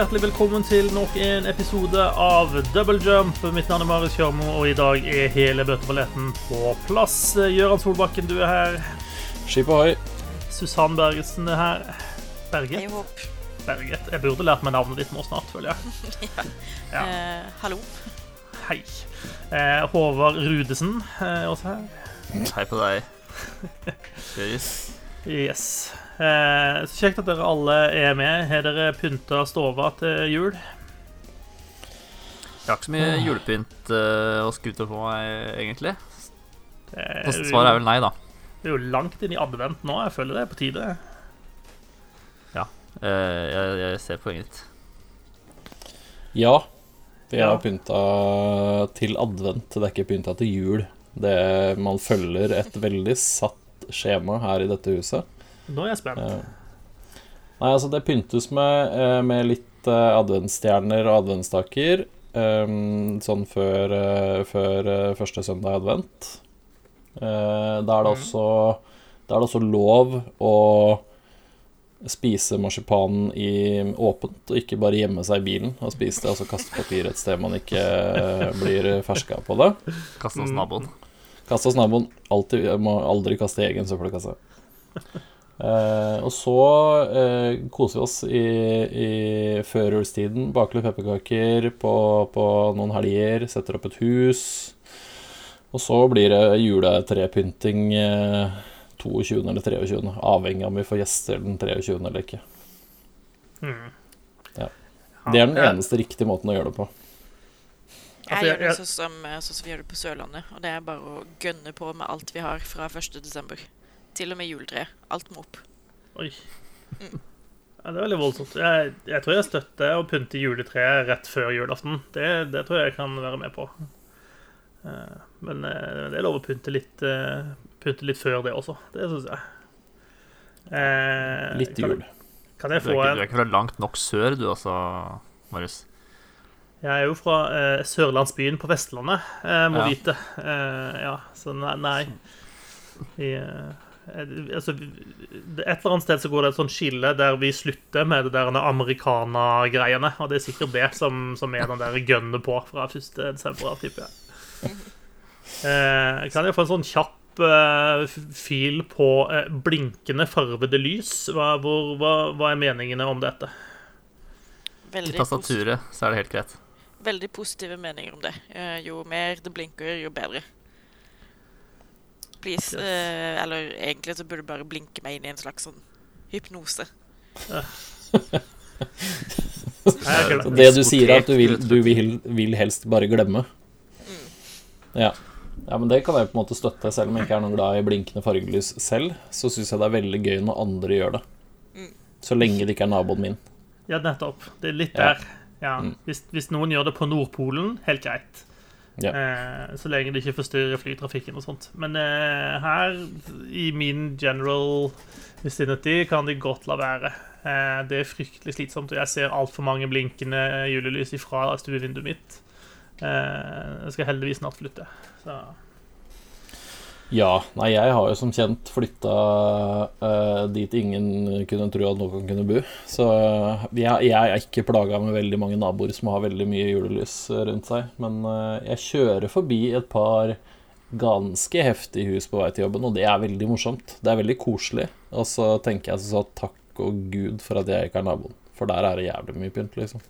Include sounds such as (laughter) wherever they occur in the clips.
hjertelig velkommen til nok en episode av Double Jump. Mitt navn er Marius Kjørmo, og i dag er hele bøtteballetten på plass. Gøran Solbakken, du er her. Skip ohoi. Susann Bergesen er her. Berget? Hei hopp. Berget. Jeg burde lært meg navnet ditt nå snart, føler jeg. (laughs) Ja. Eh, hallo. Hei. Uh, Håvard Rudesen er også her. Hei på deg. (laughs) Yes. Yes. Eh, så kjekt at dere alle er med. Har dere pynta stova til jul? Jeg har ikke så mye julepynt eh, å skryte på meg, egentlig. Er, Så svaret er vel nei, da. det er jo langt inn i advent nå. Jeg føler det er på tide. Eh, jeg, jeg ser poenget ditt. Ja, vi Ja. har pynta til advent. Det er ikke pynta til jul. Det, man følger et veldig satt skjema her i dette huset. Nå er jeg spent. Ja. Nei, altså det pyntes med, eh, med litt eh, adventsstjerner og adventstaker. eh, sånn før, eh, før første søndag i advent. Eh, Da er det Mhm. også Da er det også lov å spise marsipanen i åpent, og ikke bare gjemme seg i bilen og spise det, altså kaste papir et sted man ikke blir ferska på det. Kaste hos Mm. naboen. Kaste hos naboen. Alltid, må aldri kaste i egen søppelkasse. Eh, og så eh, koser vi oss i, i førjulstiden. Baker litt pepperkaker på, på noen helger. Setter opp et hus. Og så blir det juletrepynting eh, 22. eller 23., avhengig av om vi får gjester den 23. eller ikke. Mm. Ja. Det er den Ja. eneste riktige måten å gjøre det på. Altså, Jeg gjør det sånn som, sånn som vi gjør det på Sørlandet. Og det er bare å gønne på med alt vi har fra 1. Til og med juletreet. Alt må opp. Oi. Mm. Ja, det er veldig voldsomt. Jeg, jeg tror jeg støtter å pynte juletreet rett før julaften. Det, det tror jeg jeg kan være med på. Eh, Men eh, det er lov å pynte litt, eh, pynte litt før det også. Det syns jeg. Eh, Litt jul. Kan jeg Du er, få ikke, en du er ikke fra langt nok sør, du altså, Marius. Jeg er jo fra eh, sørlandsbyen på Vestlandet, eh, må Ja. vite. Eh, ja, så nei. nei. I, eh, eh, altså, et eller annet sted så går det et sånt skille der vi slutter med det der americana-greiene. Og det er sikkert det som, som er den der gønnet på fra 1. desember, tipper jeg. Eh, kan jeg få en sånn kjapp eh, fil på eh, blinkende farvede lys? Hva, hvor, hva, hva er meningene om dette? Veldig, I tastaturet så er det helt greit. veldig positive meninger om det. Eh, jo mer det blinker, jo bedre. Please. Yes. Uh, eller egentlig så burde du bare blinke meg inn i en slags sånn hypnose. Så det du sier, er at du vil, du vil, vil helst bare glemme. Ja. ja, men det kan jeg på en måte støtte. Selv om jeg ikke er noe glad i blinkende fargelys selv, så syns jeg det er veldig gøy når andre gjør det. Mm. Så lenge det ikke er naboen min. Ja, nettopp. Det er litt Ja. der. Ja. Mm. Hvis, hvis noen gjør det på Nordpolen, helt greit. Ja. Eh, så lenge det ikke forstyrrer flytrafikken og sånt. Men eh, her, i min general vicinity, kan de godt la være. Eh, det er fryktelig slitsomt, og jeg ser altfor mange blinkende julelys ifra stuevinduet mitt. Eh, jeg skal heldigvis snart flytte. Så Ja. Nei, jeg har jo som kjent flytta uh, dit ingen kunne tro at noen kunne bo. Så eh, jeg, jeg er ikke plaga med veldig mange naboer som har veldig mye julelys eh, rundt seg. Men uh, jeg kjører forbi et par ganske heftige hus på vei til jobben, og det er veldig morsomt. Det er veldig koselig. Og så tenker jeg så takk og gud for at jeg ikke er naboen, for der er det jævlig mye pynt, liksom.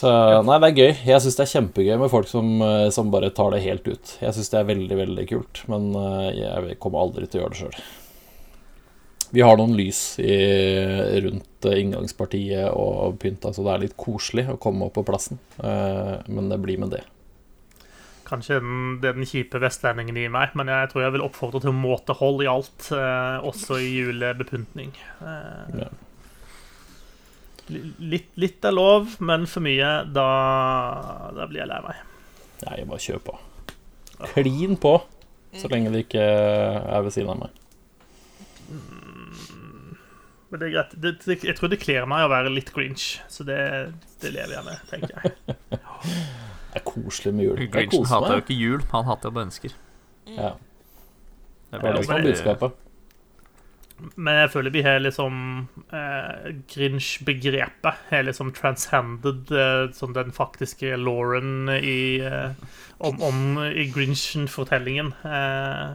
Så nei, det er gøy. Jeg syns det er kjempegøy med folk som, eh, som bare tar det helt ut. Jeg syns det er veldig, veldig kult, men eh, jeg kommer aldri til å gjøre det sjøl. Vi har noen lys i, rundt eh, inngangspartiet og pynta, så det er litt koselig å komme opp på plassen. Men det blir med det. Kanskje den, det er den kjipe vestlendingen i meg, men jeg tror jeg vil oppfordre til måtehold i alt, også i julebepyntning. Ja. Li- litt, litt er lov, men for mye, da, da blir jeg lei meg. Nei, jeg bare kjør på. Klin på, så lenge det ikke er ved siden av meg. Men det er greit. Det, det, jeg tror det kler meg å være litt grinch, så det, det lever jeg med, tenker jeg. (laughs) Det er koselig med jul. Grinchen hater jo ikke jul, han hater jo mennesker. Ja, Det er var det som er budskapet. Men jeg føler vi har liksom eh, Grinch-begrepet har liksom transcended eh, sånn den faktiske Lauren i eh, om, om i Grinchen-fortellingen. Eh,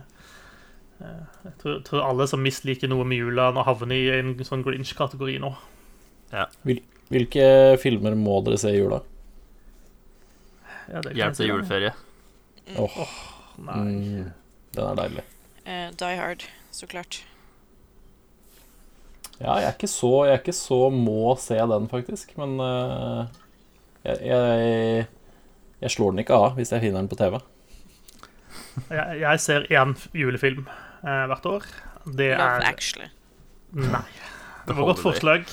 eh, jeg tror, tror alle som misliker noe med jula, nå havner i en sånn Grinch-kategori nå. Hvilke filmer må dere se i jula? Ja, Hjelp til juleferie. Åh, Nei. mm, den er deilig. Uh, Die Hard, så klart. Ja, jeg er ikke så, jeg er ikke så må se den, faktisk. Men uh, jeg, jeg, jeg slår den ikke av hvis jeg finner den på TV. Jeg, jeg ser én julefilm uh, hvert år. Det Love er Actually. Nei. Det var godt forslag.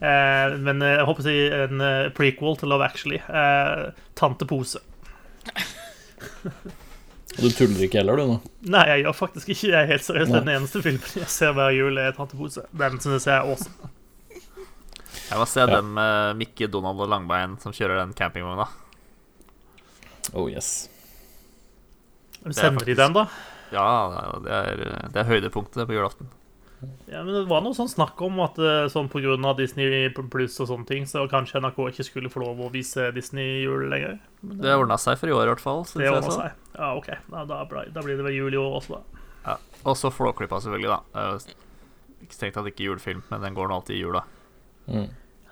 Uh, men jeg håper å si en prequel til Love Actually. Eh, Tante Pose. (laughs) Og du tuller ikke heller, du nå? Nei, jeg gjør faktisk ikke. Jeg er helt seriøst. Den eneste filmen jeg ser hver jul, er Tante Pose. Den synes jeg er awesome. Jeg må se Ja. dem med Mikke, Donald og Langbein som kjører den campingvogna. Oh yes. Sender de den, da? Ja, det er, det er høydepunktet på julaften. Ja, men Det var noe sånn snakk om at eh, sånn pga. Disney pluss og sånne ting, så kanskje NRK ikke skulle få lov å vise Disney-jul lenger. Men Det ordna seg for i år, i hvert fall. synes det så. seg. Ja, OK. Da, da, blir- da blir det vel jul i år også, da. Ja. Og så Flåklypa, selvfølgelig. da Ikke tenkt at det Ikke strengt tatt ikke julefilm, men den går nå alltid i jula. Mm.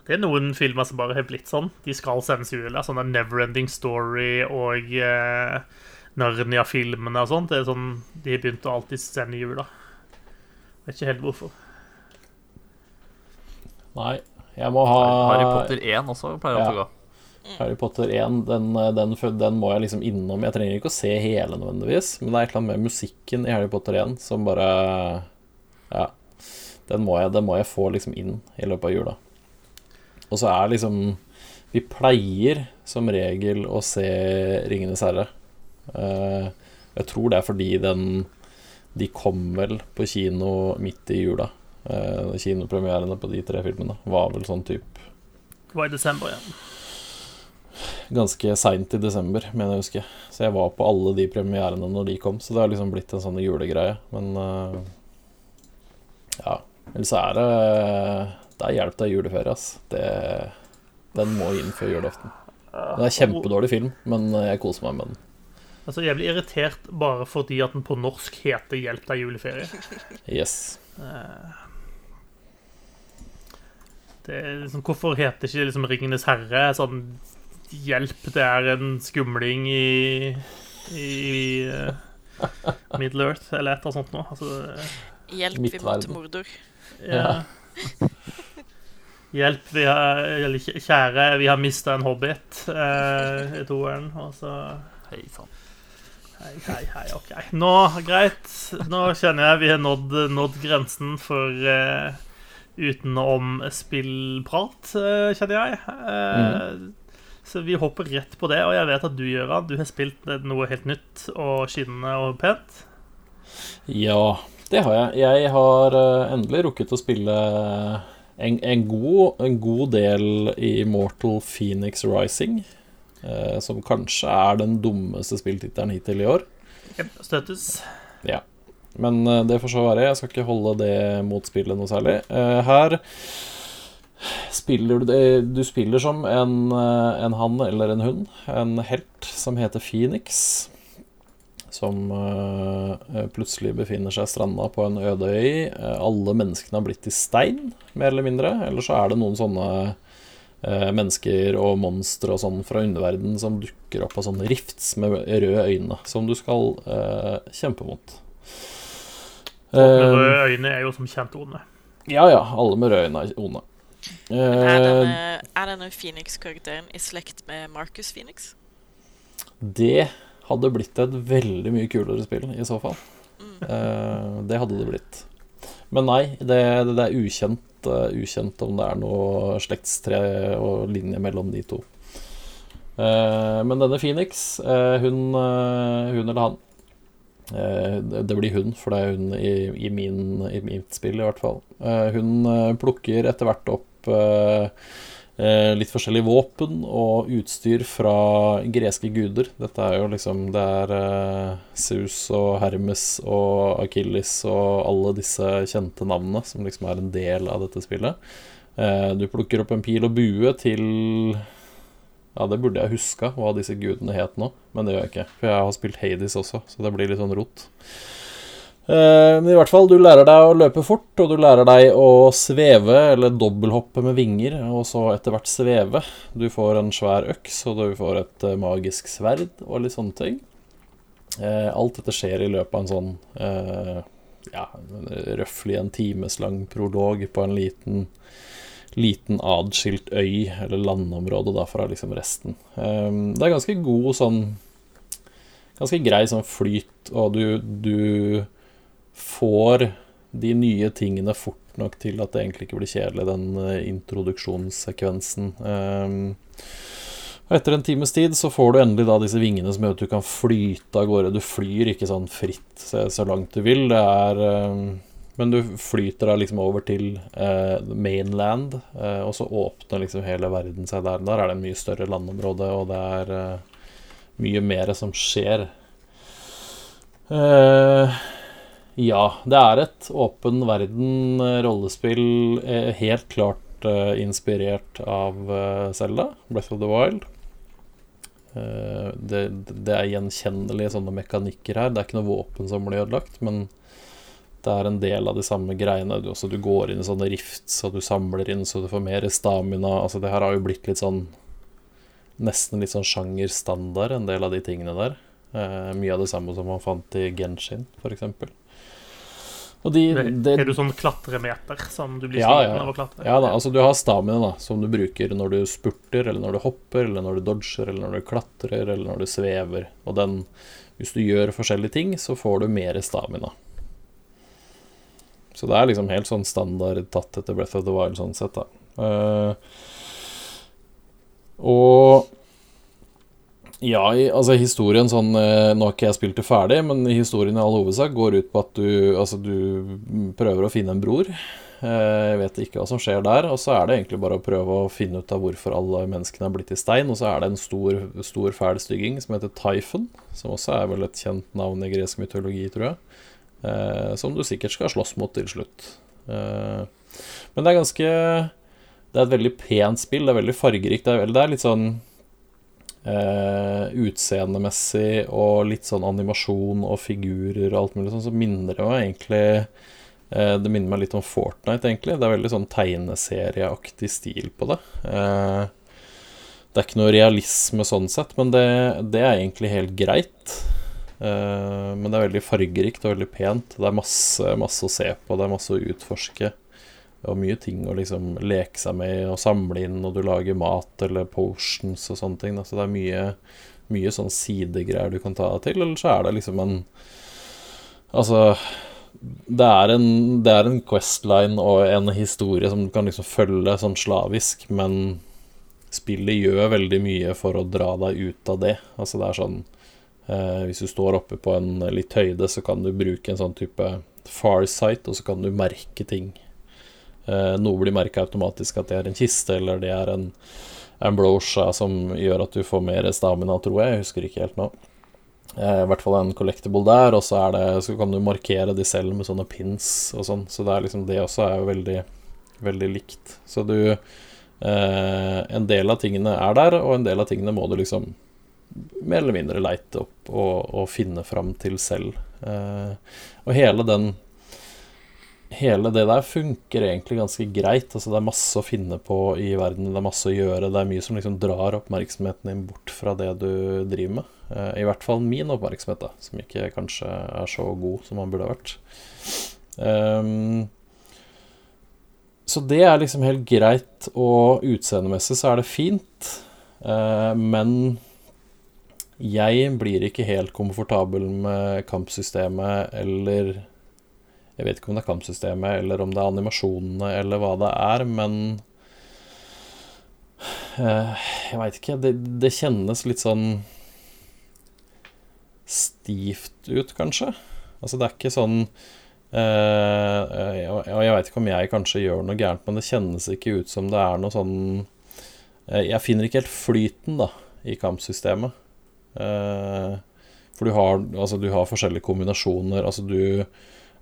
Det er noen filmer som bare har blitt sånn. De skal sendes i jula. Sånn Neverending Story og eh, Narnia-filmene og sånt. Det er sånn, De har begynt å alltid sende i jula. Vet ikke helt hvorfor. Nei, jeg må ha Harry Potter 1 også pleier ja. å gå. Harry Potter 1, den, den, den må jeg liksom innom. Jeg trenger ikke å se hele nødvendigvis, men det er et eller annet med musikken i Harry Potter 1 som bare Ja. Den må jeg, den må jeg få liksom inn i løpet av jula. Og så er liksom Vi pleier som regel å se 'Ringenes herre'. Eh, jeg tror det er fordi den De kom vel på kino midt i jula. Eh, kinopremierene på de tre filmene var vel sånn type Det var i desember igjen. ganske seint i desember, mener jeg å huske. Så jeg var på alle de premierene når de kom, så det har liksom blitt en sånn julegreie. Men eh, ja. Ellers så er det Det er hjelp til juleferie, ass. Det, den må inn før julaften. Det er kjempedårlig film, men jeg koser meg med den. Altså, Jeg blir irritert bare fordi at den på norsk heter 'Hjelp deg juleferie'. Yes. Det er liksom, hvorfor heter ikke liksom 'Ringenes herre' sånn 'Hjelp, det er en skumling i, i uh, Middle Earth', eller et eller annet sånt noe. Altså, Hjelp, vi må til. Mordor. ja. Hjelp, vi har Eller kjære, vi har mista en hobbit eh, i toeren. Og så Hei sann. Hei, hei, hei, ok. Nå, greit. Nå kjenner jeg vi har nådd, nådd grensen for uh, utenom spillprat, eh, kjenner jeg. Eh, Så vi hopper rett på det. Og jeg vet at du, Gøran, du har spilt noe helt nytt og skinnende og pent. Ja, det har jeg. Jeg har eh, endelig rukket å spille en, en, god, en god del i Mortal Phoenix Rising. Eh, som kanskje er den dummeste spilltittelen hittil i år. Yep, støttes. Ja. Men eh, det får så være. Jeg skal ikke holde det mot spillet noe særlig. Eh, her spiller du det Du spiller som en, en hann eller en hund. En helt som heter Phoenix. Som eh, plutselig befinner seg stranda på en øde øy. Alle menneskene har blitt til stein, mer eller mindre. Eller så er det noen sånne mennesker og monstre og sånn fra underverden som dukker opp av sånne rifts med røde øyne, som du skal uh, kjempe mot. Med Eh, røde øyne er jo som kjent onde. ja ja, alle med røde øyne er onde. Er Eh, denne, er denne Phoenix-karakteren i slekt med Marcus Phoenix? det hadde blitt et veldig mye kulere spill, i så fall. Mm. Uh, det hadde det blitt. Men nei, det, det er ukjent, eh, ukjent om det er noe slektstre og linje mellom de to. Uh, men denne Phoenix, uh, hun, hun eller han det- blir hun, for det er hun i, i, min, i mitt spill, i hvert fall. Hun plukker etter hvert opp litt forskjellige våpen og utstyr fra greske guder. Dette er jo liksom Det er eh, Zeus og Hermes og Akilles og alle disse kjente navnene som liksom er en del av dette spillet. Eh, du plukker opp en pil og bue til Ja, det burde jeg huska hva disse gudene het nå, men det gjør jeg ikke. For jeg har spilt Hades også, så det blir litt sånn rot. Eh, Men i hvert fall, du lærer deg å løpe fort, og du lærer deg å sveve, eller dobbelthoppe med vinger, og så etter hvert sveve. Du får en svær øks, og du får et eh, magisk sverd, og litt sånne ting. Eh, Alt dette skjer i løpet av en sånn ja, røftlig en times lang prolog på en liten liten adskilt øy, eller landområde, da, fra liksom resten. Det er ganske god sånn Ganske grei sånn flyt, og du, du får de nye tingene fort nok til at det egentlig ikke blir kjedelig, den eh, introduksjonssekvensen. Ehm, og etter en times tid så får du endelig da disse vingene som gjør at du kan flyte av gårde. Du flyr ikke sånn fritt så, langt du vil. Det er ehm, Men du flyter da liksom over til eh, mainland, eh, og så åpner liksom hele verden seg der. Der er det en mye større landområde, og det er mye mer som skjer. Eh, ja, det er et åpen verden-rollespill, eh, helt klart eh, inspirert av Selda, Breath of the Wild. Eh, det, det er gjenkjennelige sånne mekanikker her. Det er ikke noe våpen som blir ødelagt, men det er en del av de samme greiene. Du, også, du går inn i sånne rifts, og du samler inn så du får mer stamina. Altså, det her har jo blitt litt sånn Nesten litt sånn sjangerstandard, en del av de tingene der. Eh, mye av det samme som man fant i Genshin, f.eks. De, det, Er du sånn klatremeter som du blir Ja, sliten ja. av å klatre? Ja da, altså du har stamina da, som du bruker når du spurter, eller når du hopper, eller når du dodger, eller når du klatrer, eller når du svever. Og den, hvis du gjør forskjellige ting, så får du mer stamina. Så det er liksom helt sånn standard tatt etter Breath of the Wild sånn sett, da. Uh, og ja, altså historien sånn eh, Nå har ikke jeg spilt det ferdig, men historien i all hovedsak går ut på at du Altså, du prøver å finne en bror. Eh, Jeg vet ikke hva som skjer der. Og så er det egentlig bare å prøve å finne ut av hvorfor alle menneskene er blitt i stein. Og så er det en stor, stor fæl stygging som heter Typhon, som også er vel et kjent navn i gresk mytologi, tror jeg. Eh, Som du sikkert skal slåss mot til slutt. Men det er ganske Det er et veldig pent spill. Det er veldig fargerikt. Det er, litt sånn utseendemessig og litt sånn animasjon og figurer og alt mulig sånn, så minner det meg egentlig eh, Det minner meg litt om Fortnite, egentlig. Det er veldig sånn tegneserieaktig stil på det. Eh, det er ikke noe realisme sånn sett, men det, det er egentlig helt greit. Eh, men det er veldig fargerikt og veldig pent. Det er masse, masse å se på, det er masse å utforske. Og mye ting å liksom leke seg med og samle inn, og du lager mat eller potions og sånne ting. Så Så det er mye, mye sånn sidegreier du kan ta til. Eller så er det liksom en Altså det er, en, det er en questline og en historie som du kan liksom følge sånn slavisk, men spillet gjør veldig mye for å dra deg ut av det. Altså det er sånn eh, Hvis du står oppe på en litt høyde, så kan du bruke en sånn type farsight, og så kan du merke ting. Eh, noe blir merka automatisk at det er en kiste, eller det er en ambrosia som gjør at du får mer stamina, tror jeg. Jeg husker ikke helt nå. Eh, I hvert fall en collectible der, og så, det, så kan du markere de selv med sånne pins og sånn. Så det liksom det også er jo veldig, veldig likt. Så du eh, En del av tingene er der, og en del av tingene må du liksom mer eller mindre leite opp og, og finne fram til selv. Eh, og hele den Hele det der funker egentlig ganske greit. Altså Det er masse å finne på i verden, det er masse å gjøre. Det er mye som liksom drar oppmerksomheten din bort fra det du driver med. Eh, I hvert fall min oppmerksomhet, da, som ikke kanskje er så god som man burde ha vært. Um, så det er liksom helt greit, og utseendemessig så er det fint. Uh, men jeg blir ikke helt komfortabel med kampsystemet eller Jeg vet ikke om det er kampsystemet, eller om det er animasjonene, eller hva det er, men eh, Jeg veit ikke. Det, det kjennes litt sånn stivt ut, kanskje. Altså, det er ikke sånn eh, Og jeg veit ikke om jeg kanskje gjør noe gærent, men det kjennes ikke ut som det er noe sånn eh, Jeg finner ikke helt flyten, da, i kampsystemet. For du har, altså, du har forskjellige kombinasjoner. Altså, du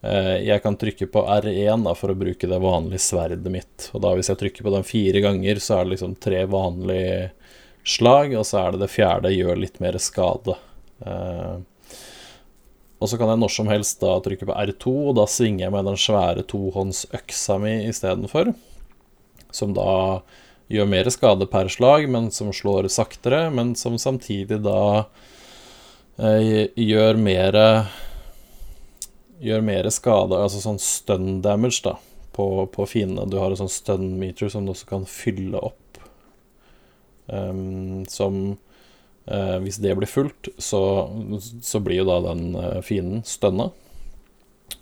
Jeg kan trykke på R1 da, for å bruke det vanlige sverdet mitt. Og da hvis jeg trykker på den fire ganger, så er det liksom tre vanlige slag, og så er det det fjerde gjør litt mer skade. Eh, og så kan jeg når som helst da trykke på R2, og da svinger jeg med den svære tohåndsøksa mi istedenfor. Som da gjør mer skade per slag, men som slår saktere, men som samtidig da eh, gjør mer Gjør mer skade, altså sånn stun damage, da, på, på fiendene. Du har en sånn stun meter som du også kan fylle opp. Um, som uh, hvis det blir fullt, så, så, blir jo da den uh, fienden stønna.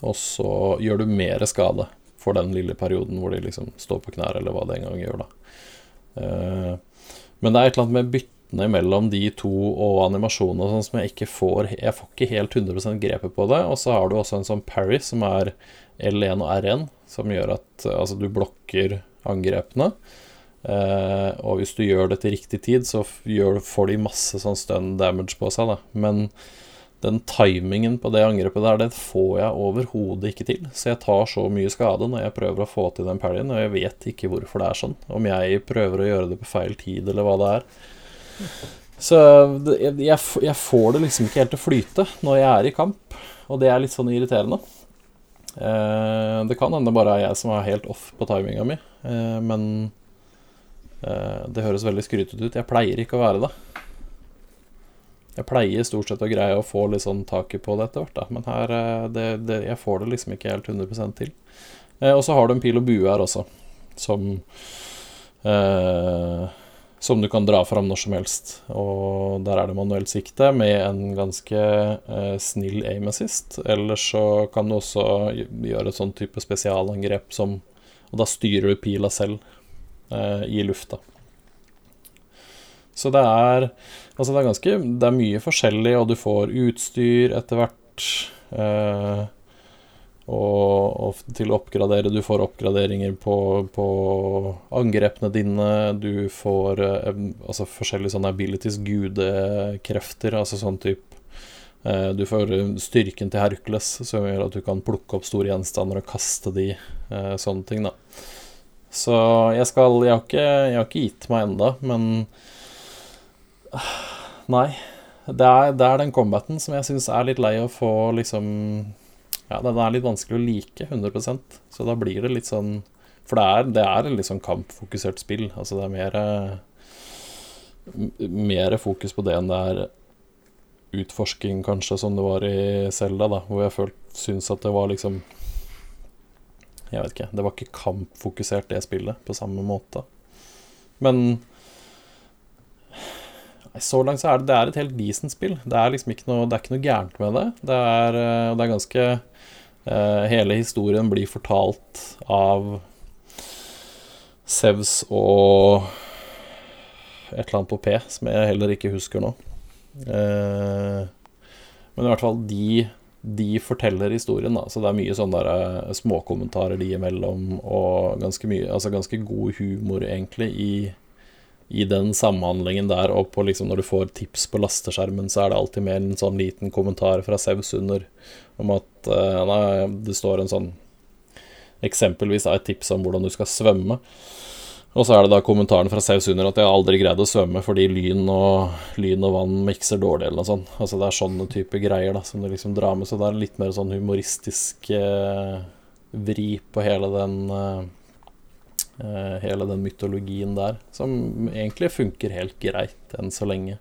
Og så gjør du mer skade for den lille perioden hvor de liksom står på knær, eller hva det en gang gjør, da. Uh, men det er et eller annet med byttene mellom de to og animasjonene sånn som jeg ikke får Jeg får ikke helt 100% grepet på det. Og så har du også en sånn parry, som er L1 og R1, som gjør at altså, du blokker angrepene. Eh, og hvis du gjør det til riktig tid, så gjør, får de masse sånn stun damage på seg, da. Men den timingen på det angrepet der, det får jeg overhodet ikke til. Så jeg tar så mye skade når jeg prøver å få til den parryen, og jeg vet ikke hvorfor det er sånn. Om jeg prøver å gjøre det på feil tid, eller hva det er. Så jeg, jeg, får det liksom ikke helt til å flyte når jeg er i kamp, og det er litt sånn irriterende. Uh, det kan hende bare er jeg som er helt off på timinga mi, uh, men Eh, det høres veldig skrytete ut. Jeg pleier ikke å være det. Jeg pleier stort sett å greie å få litt sånn taket på det etter hvert, da. men her eh, det, det, Jeg får det liksom ikke helt 100% til. Eh, og så har du en pil og bue her også, som eh, Som du kan dra fram når som helst. Og der er det manuelt sikte med en ganske eh, snill aim assist. Eller så kan du også gjøre et sånn type spesialangrep som Og da styrer du pila selv eh, i lufta. Så det er Altså, det er ganske Det er mye forskjellig, og du får utstyr etter hvert. Eh, og, og, til å oppgradere Du får oppgraderinger på, på angrepene dine. Du får eh, altså forskjellige sånne abilities, gudekrefter, altså sånn type eh, Du får styrken til Hercules, som gjør at du kan plukke opp store gjenstander og kaste de, eh, sånne ting, da. Så jeg skal Jeg har ikke, jeg har ikke gitt meg enda, men Nei. Det er, det er den combaten som jeg syns er litt lei å få liksom Ja, den er litt vanskelig å like 100% så da blir det litt sånn For det er, det er litt sånn kampfokusert spill. Altså det er mer Mer fokus på det enn det er utforsking, kanskje, som det var i Selda, da, hvor jeg følt, syns at det var liksom jeg vet ikke. Det var ikke kampfokusert, det spillet, på samme måte. Men så langt så er det, det er et helt decent spill. Det er liksom ikke noe, ikke noe gærent med det. Det er, eh, det er ganske uh, Hele historien blir fortalt av Sevs og et eller annet på P, som jeg heller ikke husker nå. Uh, men i hvert fall de de forteller historien, da. Så det er mye sånne der, småkommentarer de imellom, og ganske mye Altså ganske god humor, egentlig, i, i den samhandlingen der. Og på liksom når du får tips på lasteskjermen, så er det alltid mer en sånn liten kommentar fra Sevs under om at uh, Nei, det står en sånn Eksempelvis er et tips om hvordan du skal svømme. Og så er det da kommentaren fra Sevs under at jeg aldri greide å svømme fordi lyn og, lyn og vann mikser dårlig, eller noe sånt. Altså det er sånne type greier da, som du liksom drar med. Så det er litt mer sånn humoristisk uh, vri på hele den eh, Hele den mytologien der, som egentlig funker helt greit enn så lenge.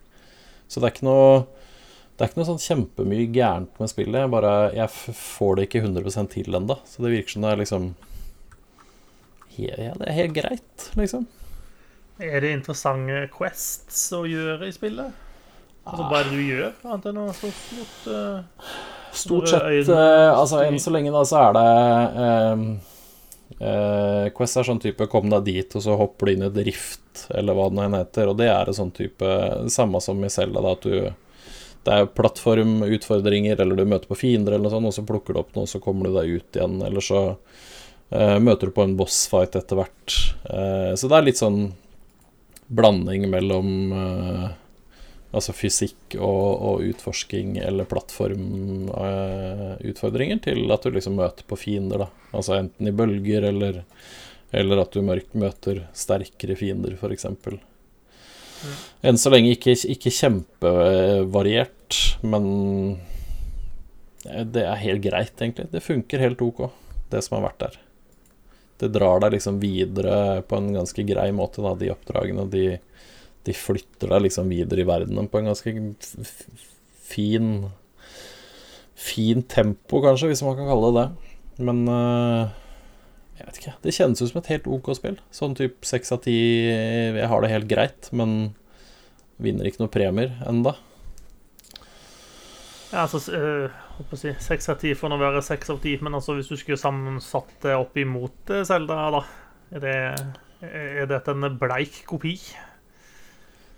Så det er ikke noe det er ikke noe sånn kjempemye gærent med spillet. Jeg bare Jeg får det ikke 100 til ennå. Så det virker som det er liksom ja, det er helt greit, liksom. Er det interessante quests å gjøre i spillet? Altså, hva er det du gjør, annet enn å slåss mot uh, Stort sett uh, Altså, enn så lenge, da, så er det um, uh, Quest er sånn type 'kom deg dit', og så hopper du inn i et rift, eller hva det heter. Og det er en sånn type Samme som i Selda, da, at du det er plattformutfordringer, eller du møter på fiender, eller noe sånt, og så plukker du opp noe, og så kommer du deg ut igjen. Eller så Uh, møter du på en bossfight etter hvert. Uh, så det er litt sånn blanding mellom altså fysikk og, og utforsking eller plattformutfordringer til at du liksom møter på fiender, da. Altså enten i bølger eller, eller at du mørkt møter sterkere fiender, f.eks. Enn så lenge ikke, ikke kjempevariert, men det er helt greit, egentlig. Det funker helt ok, det som har vært der. Det drar deg liksom videre på en ganske grei måte, da, de oppdragene. De, de flytter deg liksom videre i verdenen på en ganske fin Fin tempo, kanskje, hvis man kan kalle det det. Men øh, jeg vet ikke. Det kjennes ut som et helt ok spill. Sånn type seks av ti Jeg har det helt greit, men vinner ikke noen premier enda. Ja, altså si Seks av ti får nå være seks av ti, men altså hvis du skulle sammensatt det opp imot Selda, da Er, det, er dette en bleik kopi?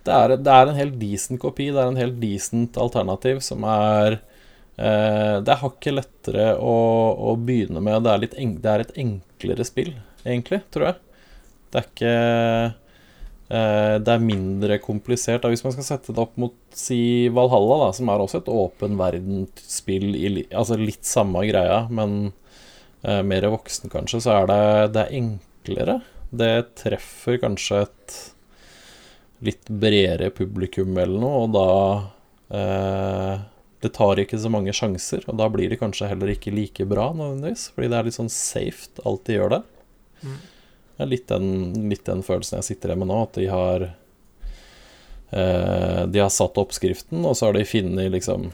Det er, det er en helt decent kopi. Det er en helt decent alternativ som er eh, Det er hakket lettere å, å begynne med. Det er, litt en, det er et enklere spill, egentlig, tror jeg. Det er ikke eh, Det er mindre komplisert. Da. Hvis man skal sette det opp mot si Valhalla, da, som er også et åpen verdensspill, i, altså litt samme greia, men eh, mer voksen, kanskje, så er det, det er enklere. Det treffer kanskje et litt bredere publikum eller noe, og da eh, Det tar ikke så mange sjanser, og da blir det kanskje heller ikke like bra nødvendigvis, fordi det er litt sånn safe alt de gjør der. Mm. Det er litt den, litt den følelsen jeg sitter igjen med nå, at de har eh, De har satt oppskriften, og så har de funnet liksom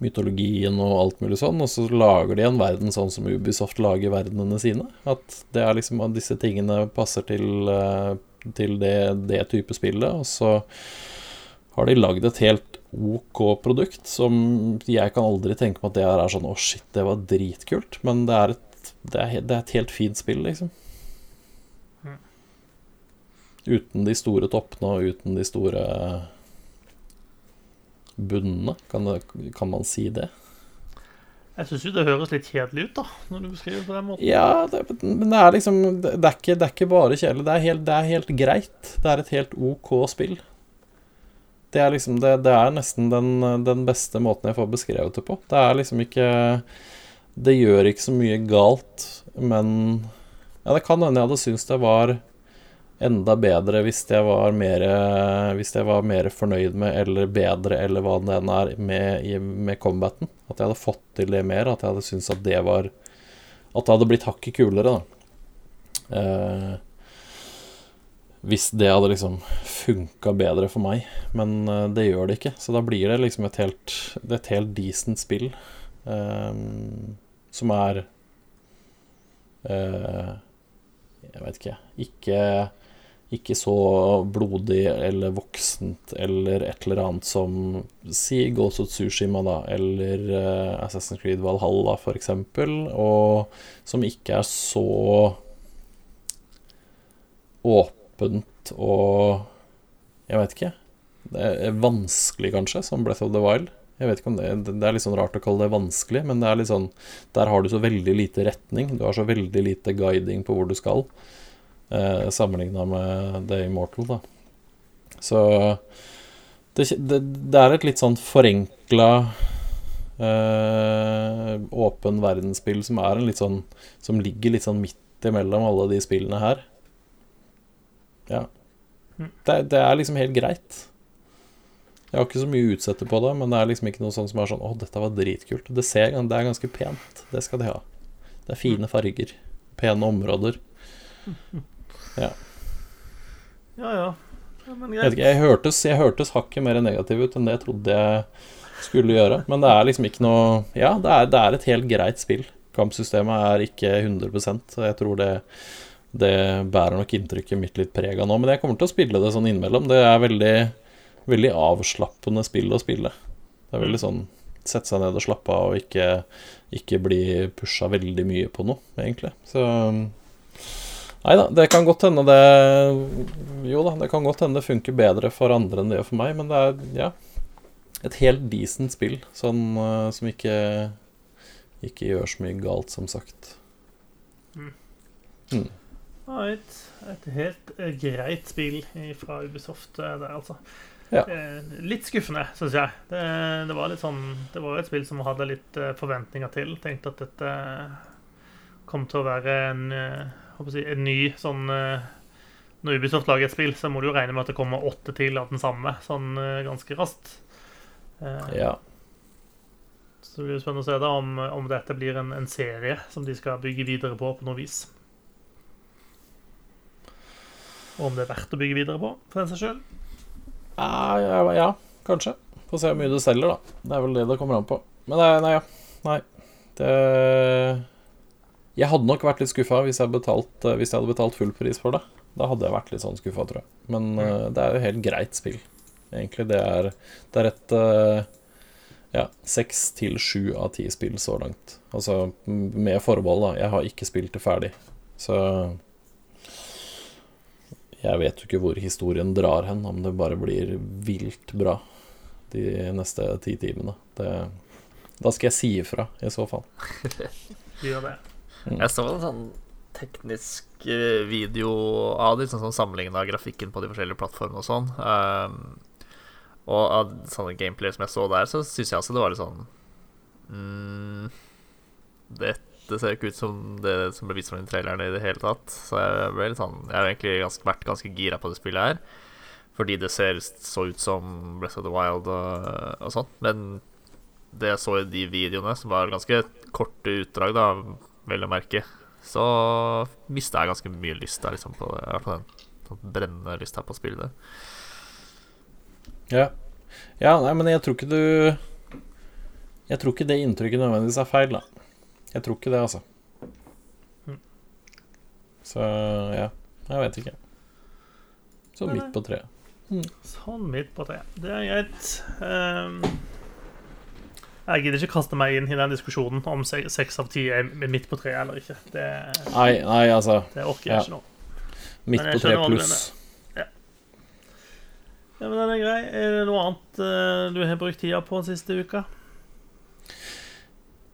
mytologien og alt mulig sånn, og så lager de en verden sånn som Ubisoft lager verdenene sine. At det er liksom at disse tingene passer til, eh, til det, det type spillet, og så har de lagd et helt OK produkt som jeg kan aldri tenke meg at det her er sånn Å, shit, det var dritkult. Men det er et, det er, det er et helt fint spill, liksom. Mm. Uten de store toppene og uten de store bunnene. Kan, kan man si det? Jeg syns jo det høres litt kjedelig ut, da, når du beskriver det på den måten. Ja, det, men det er liksom Det er ikke, det er ikke bare kjedelig. Det er, helt, det er helt greit. Det er et helt OK spill. Det er liksom Det, det er nesten den, den beste måten jeg får beskrevet det på. Det er liksom ikke Det gjør ikke så mye galt, men Ja, det kan hende jeg hadde syntes det var enda bedre hvis jeg var mer Hvis jeg var mer fornøyd med, eller bedre, eller hva det enn er, med, med combaten. At jeg hadde fått til det mer. At jeg hadde syntes at det var At det hadde blitt hakket kulere, da. Eh, hvis det hadde liksom funka bedre for meg. Men eh, det gjør det ikke. Så da blir det liksom et helt, et helt decent spill. eh, som er eh, Jeg vet ikke. Ikke ikke så blodig eller voksent eller et eller annet som Si Ghost of Tsushima, da, eller uh, Assassin's Creed Valhalla, for eksempel, og som ikke er så åpent og Jeg vet ikke. Det er vanskelig, kanskje, som Breath of the Wild. Jeg vet ikke om det, det er litt sånn rart å kalle det vanskelig, men det er litt sånn Der har du så veldig lite retning. Du har så veldig lite guiding på hvor du skal eh, sammenligna med The Immortal, da. Så det, det, det er et litt sånn forenkla eh, åpen verdensspill som er en litt sånn Som ligger litt sånn midt imellom alle de spillene her. Ja. Det, det er liksom helt greit. Jeg har ikke så mye å utsette på det, men det er liksom ikke noe sånn som er sånn Å, dette var dritkult. Det, ser, det er ganske pent. Det skal de ha. Det er fine farger. Pene områder. Ja, ja. ja men Jeg, greit. jeg, hørtes, jeg hørtes hakket mer negativ ut enn det jeg trodde jeg skulle gjøre. Men det er liksom ikke noe Ja, det er, det er et helt greit spill. Kampsystemet er ikke 100 så jeg tror det, det bærer nok inntrykket mitt litt preg av nå. Men jeg kommer til å spille det sånn innimellom. Det er veldig, veldig avslappende spill å spille. Det er veldig sånn Sette seg ned og slappe av og ikke, ikke bli pusha veldig mye på noe, egentlig. Så Nei da, det kan godt hende det Jo da, det kan godt hende det funker bedre for andre enn det gjør for meg, men det er ja, et helt decent spill sånn, uh, som ikke ikke gjør så mye galt, som sagt. Right. Et helt uh, greit spill fra Ubisoft uh, der, altså. Ja. Eh, litt skuffende, syns jeg. Det, det var litt sånn Det var et spill som hadde litt eh, forventninger til. Tenkte at dette kom til å være en, si, en ny sånn eh, Når Ubisoft lager et spill, så må du jo regne med at det kommer åtte til av den samme sånn eh, ganske raskt. Eh, Ja. Så det blir spennende å se da om, om dette blir en, en serie som de skal bygge videre på på noe vis. Og om det er verdt å bygge videre på, for den saks skyld. Ja, ja, ja, kanskje. Få se hvor mye du selger, da. Det er vel det det kommer an på. Men nei, nei, ja. nei. Det Jeg hadde nok vært litt skuffa hvis, jeg eh, hvis jeg hadde betalt full pris for det. Da hadde jeg vært litt sånn skuffa, tror jeg. Men eh, det er jo helt greit spill, egentlig. Det er, det er et uh, ja, seks til sju av ti spill så langt. Altså med forbehold, da. Jeg har ikke spilt det ferdig. Så jeg vet jo ikke hvor historien drar hen, om det bare blir vilt bra de neste ti timene. Det, da skal jeg si ifra, i så fall. (laughs) Gjør det. Jeg så en sånn teknisk eh, video av det, sånn sånn sammenligna grafikken på de forskjellige plattformene og sånn. Um, og av sånne gameplay som jeg så der, så syns jeg også det var litt sånn mm, Dette ser ikke ut som det som ble vist fra den traileren i det hele tatt. Så jeg ble litt sånn Jeg har egentlig ganske, vært ganske gira på det spillet her. Fordi det ser så ut som Breath of the Wild og, og sånn. Men det jeg så i de videoene, som var ganske korte utdrag, da, vel å merke, så mista jeg ganske mye lyst der, liksom, på fall den sånn brennende lyst her på å spille det. Ja. ja, nei, men jeg tror ikke du Jeg tror ikke det inntrykket nødvendigvis er feil, da. Jeg tror ikke det, altså. Mm. Så ja, jeg vet ikke. Så midt på treet. Sånn midt på treet. Det er greit. Ehm, jeg gidder ikke kaste meg inn i den diskusjonen om se- seks av ti er midt på treet eller ikke. Det, Nei, nei, altså. det orker jeg Ja. ikke nå. Midt på tre skjønner hva du pluss. Ja, men den er grei. Er det noe annet eh, du har brukt tida på den siste uka?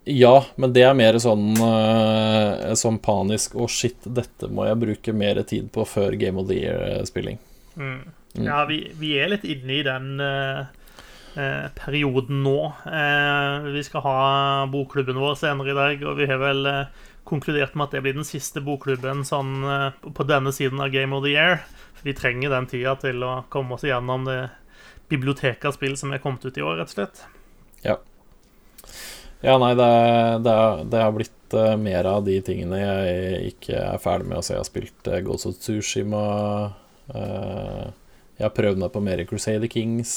Ja, men det er mer sånn eh, Sånn panisk Å, shit, dette må jeg bruke mer tid på før Game of the Year-spilling. Mm. Mm. Ja, vi, vi er litt inne i den eh, perioden nå. Eh, vi skal ha bokklubben vår senere i dag, og vi har vel eh, konkludert med at det blir den siste bokklubben sånn, eh, på denne siden av Game of the Year. Vi trenger den tida til å komme oss igjennom det biblioteket av spill som er kommet ut i år, rett og slett. Ja, Ja, nei, det, det, det har blitt uh, mer av de tingene jeg ikke er ferdig med. Altså, jeg har spilt uh, Ghost of Tsushima. Uh, jeg har prøvd meg på mer Crusader Kings.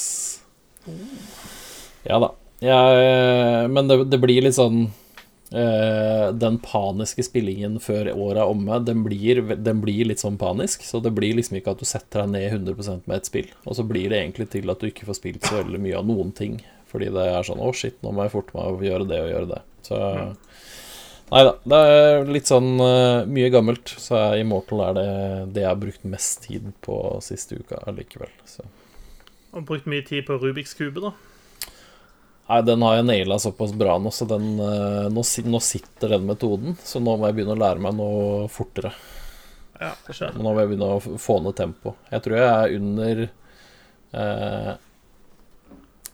Ja da. Ja, men det, det blir litt sånn eh, Den paniske spillingen før året er omme, den blir, den blir litt sånn panisk. Så det blir liksom ikke at du setter deg ned 100 med et spill. Og så blir det egentlig til at du ikke får spilt så veldig mye av noen ting. Fordi det er sånn Å, shit, nå må jeg forte meg å gjøre det og gjøre det. Så Nei da. Det er litt sånn eh, mye gammelt. Så Immortal er det det jeg har brukt mest tid på siste uka allikevel. Så. Og brukt mye tid på Rubiks kube, da. Nei, den har jeg naila såpass bra nå, så den, eh, nå, nå sitter den metoden. Så nå må jeg begynne å lære meg noe fortere. Ja. Nå må jeg begynne å få ned tempo. Jeg tror jeg er under eh,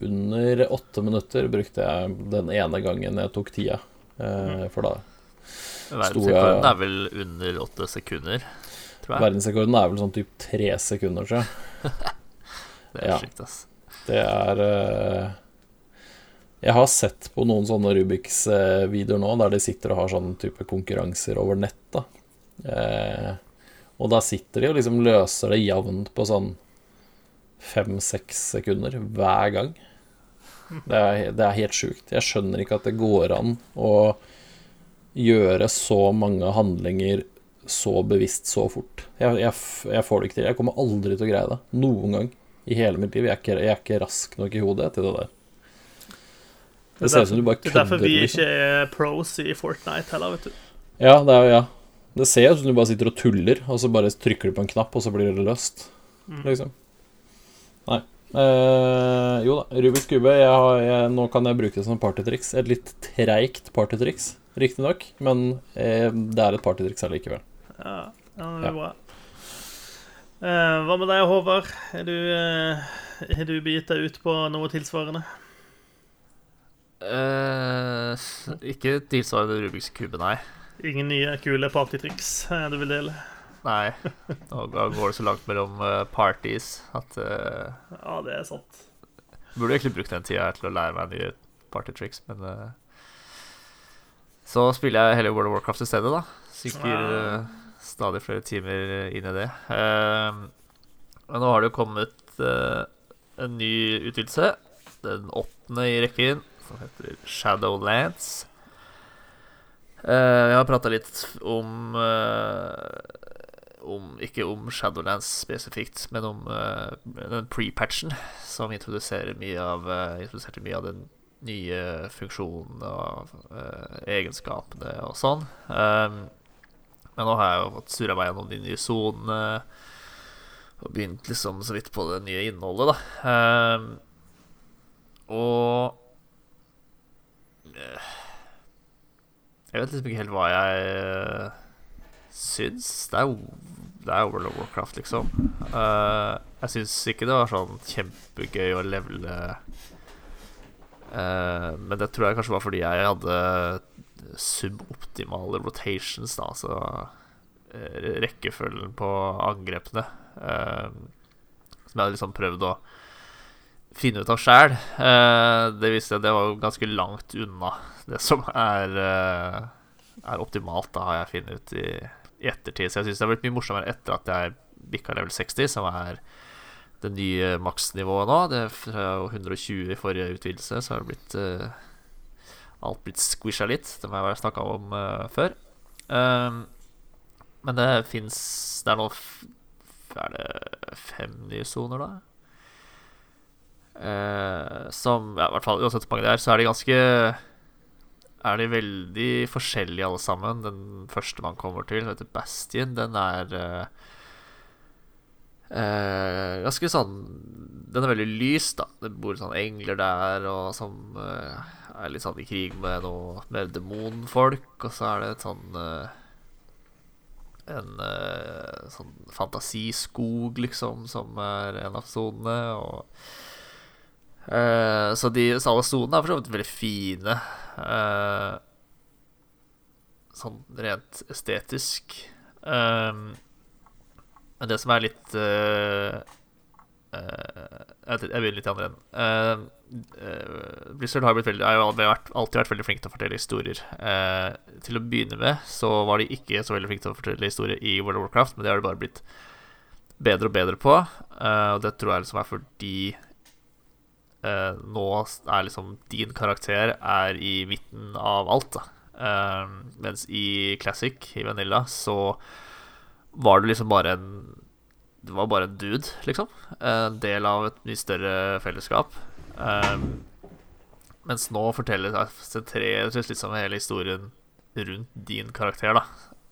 Under åtte minutter brukte jeg den ene gangen jeg tok tida. Eh, for da Verdensrekorden er vel under åtte sekunder, tror jeg. Verdensrekorden er vel sånn typ tre sekunder, tror jeg. (laughs) Det er ja. sjukt, ass. Det er eh, Jeg har sett på noen sånne Rubiks-videoer nå, der de sitter og har sånne type konkurranser over nett. da eh, Og da sitter de og liksom løser det jevnt på sånn fem-seks sekunder hver gang. Det er, det er helt sjukt. Jeg skjønner ikke at det går an å gjøre så mange handlinger så bevisst så fort. Jeg, jeg, jeg får det ikke til. Jeg kommer aldri til å greie det. Noen gang i hele mitt liv. Jeg er ikke, jeg er ikke rask nok i hodet til det der. Det ser ut som du bare kødder. Det er derfor vi Liksom. ikke er pros i Fortnite heller, vet du. Ja, det er jo ja. Det ser ut som du bare sitter og tuller, og så bare trykker du på en knapp, og så blir det løst. Mm. Liksom. Nei. Eh, jo da, Rubiks kube. Nå kan jeg bruke det som partytriks. Et litt treigt partytriks, riktignok, men eh, det er et partytriks allikevel. Ja. Ja, det er bra. Eh, hva med deg, Håvard? Er du, eh, du begitt deg ut på noe tilsvarende? Uh, ikke tilsvarende Rubiks kube, nei. Ingen nye kule partytriks eh, du vil dele? Nei. Nå går det så langt mellom eh, parties at uh, Ja, det er sant. Burde egentlig brukt den tida til å lære meg nye partytriks, men uh, Så spiller jeg hele World of Warcraft i stedet, da. Eh, stadig flere timer inn i det. Eh, men nå har det jo kommet eh, en ny utvidelse, den åttende i rekken, som heter Shadowlands. Eh, jeg har prata litt om eh, om, ikke om Shadowlands spesifikt, men om uh, den pre-patchen som introduserer mye av, uh, introduserte mye av den nye funksjonen og uh, egenskapene og sånn. Um, men nå har jeg jo fått surra meg gjennom de nye sonene og begynt liksom så vidt på det nye innholdet, da. Um, og eh, Jeg vet liksom ikke helt hva jeg eh, syns. Det er det er World of Warcraft, liksom. Uh, jeg syns ikke det var sånn kjempegøy å levele Men det tror jeg kanskje var fordi jeg hadde suboptimale rotations, da. Altså eh, rekkefølgen på angrepene. eh, som jeg hadde liksom prøvd å finne ut av sjæl. det viste at det var ganske langt unna det som er, eh, er optimalt, da har jeg funnet ut i, i ettertid. Så jeg syns det har blitt mye morsommere etter at jeg bikka level 60, som er det nye maksnivået nå. Det er fra 120 i forrige utvidelse, så har det blitt eh, alt blitt squisha litt. Det må jeg ha snakka om uh, før. Um, men det fins Det er nå Er det fem nye soner, da? Uh, som ja, i hvert fall Uansett hvor mange det er, så er de ganske Er de veldig forskjellige alle sammen. Den første man kommer til, heter Bastion, den er eh, ganske sånn Den er veldig lys, da. Det bor sånn engler der og som eh, er litt sånn i krig med noe mer demonfolk, og så er det et sånn eh, en uh, sånn fantasiskog, liksom, som er en av sonene. Og uh, Så de så alle sonene er for så vidt veldig fine. Uh, sånn rent estetisk. Um, det som er litt uh, uh, Jeg begynner litt i andre enden. Uh, Blizzard har veldig, har vært, alltid vært veldig flink til å fortelle historier. Eh, til å begynne med så var de ikke så veldig flinke til å fortelle historier i World of Warcraft, men det har de bare blitt bedre og bedre på. Og det tror jeg liksom er fordi nå er liksom din karakter er i midten av alt, da. Mens i Classic, i Vanilla, så var du liksom bare en Du var bare en dude, liksom. En del av et mye større fellesskap. Um, mens nå forteller sentreres liksom hele historien rundt din karakter, da.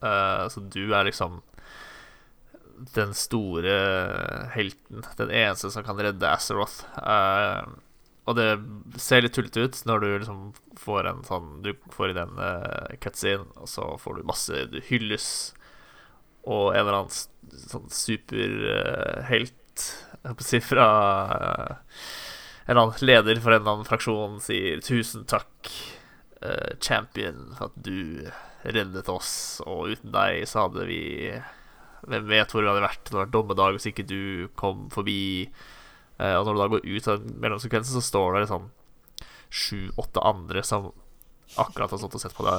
Uh, så du er liksom den store helten. Den eneste som kan redde Azeroth. Uh, og det ser litt tullete ut når du liksom får en sånn Du får i den uh, cutscene, og så får du masse Du hylles, og en eller annen sånn superhelt holdt på å si fra eh, en eller annen leder for en eller annen fraksjon sier 'tusen takk, eh, champion, for at du reddet oss', og uten deg så hadde vi Hvem vet hvor vi hadde vært? Det hadde vært dommedag hvis ikke du kom forbi. Eh, og når du da går ut av mellomsekvensen, så står det sånn sju-åtte andre som akkurat har stått og sett på det,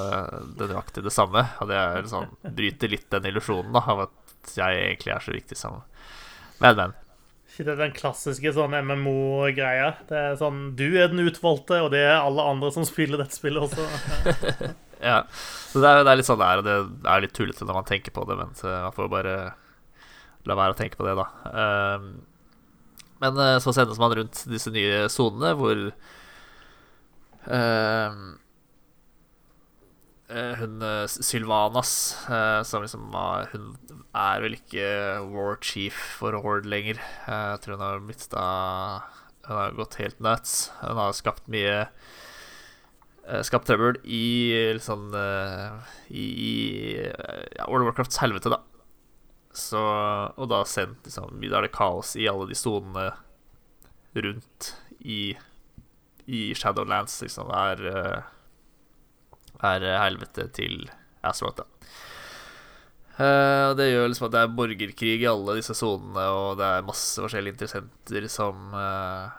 det nøyaktig det samme. Og det er sånn, bryter litt den illusjonen av at jeg egentlig er så viktig som Men, men. Ikke det er den klassiske sånn MMO-greia. Det er sånn Du er den utvalgte, og det er alle andre som spiller dette spillet også. (laughs) Ja, så det er, det er litt sånn det er, og det er litt tullete når man tenker på det, men man får bare la være å tenke på det, da. Ehm, men eh, så sendes man rundt disse nye sonene hvor eh, hun eh, Sylvanas, eh, som liksom Hun er vel ikke war chief for Horde lenger. Eh, Jeg tror hun har mista Hun har gått helt nuts. Hun har skapt mye eh, skapt trøbbel i litt sånn eh, I, eh, ja, World of Warcrafts helvete, da. Så, og da sendt liksom Da er det kaos i alle de sonene rundt i, i Shadowlands, liksom. Er, eh, er helvete til Azeroth, da. Uh, det gjør liksom at det er borgerkrig i alle disse sonene, og det er masse forskjellige interessenter som uh,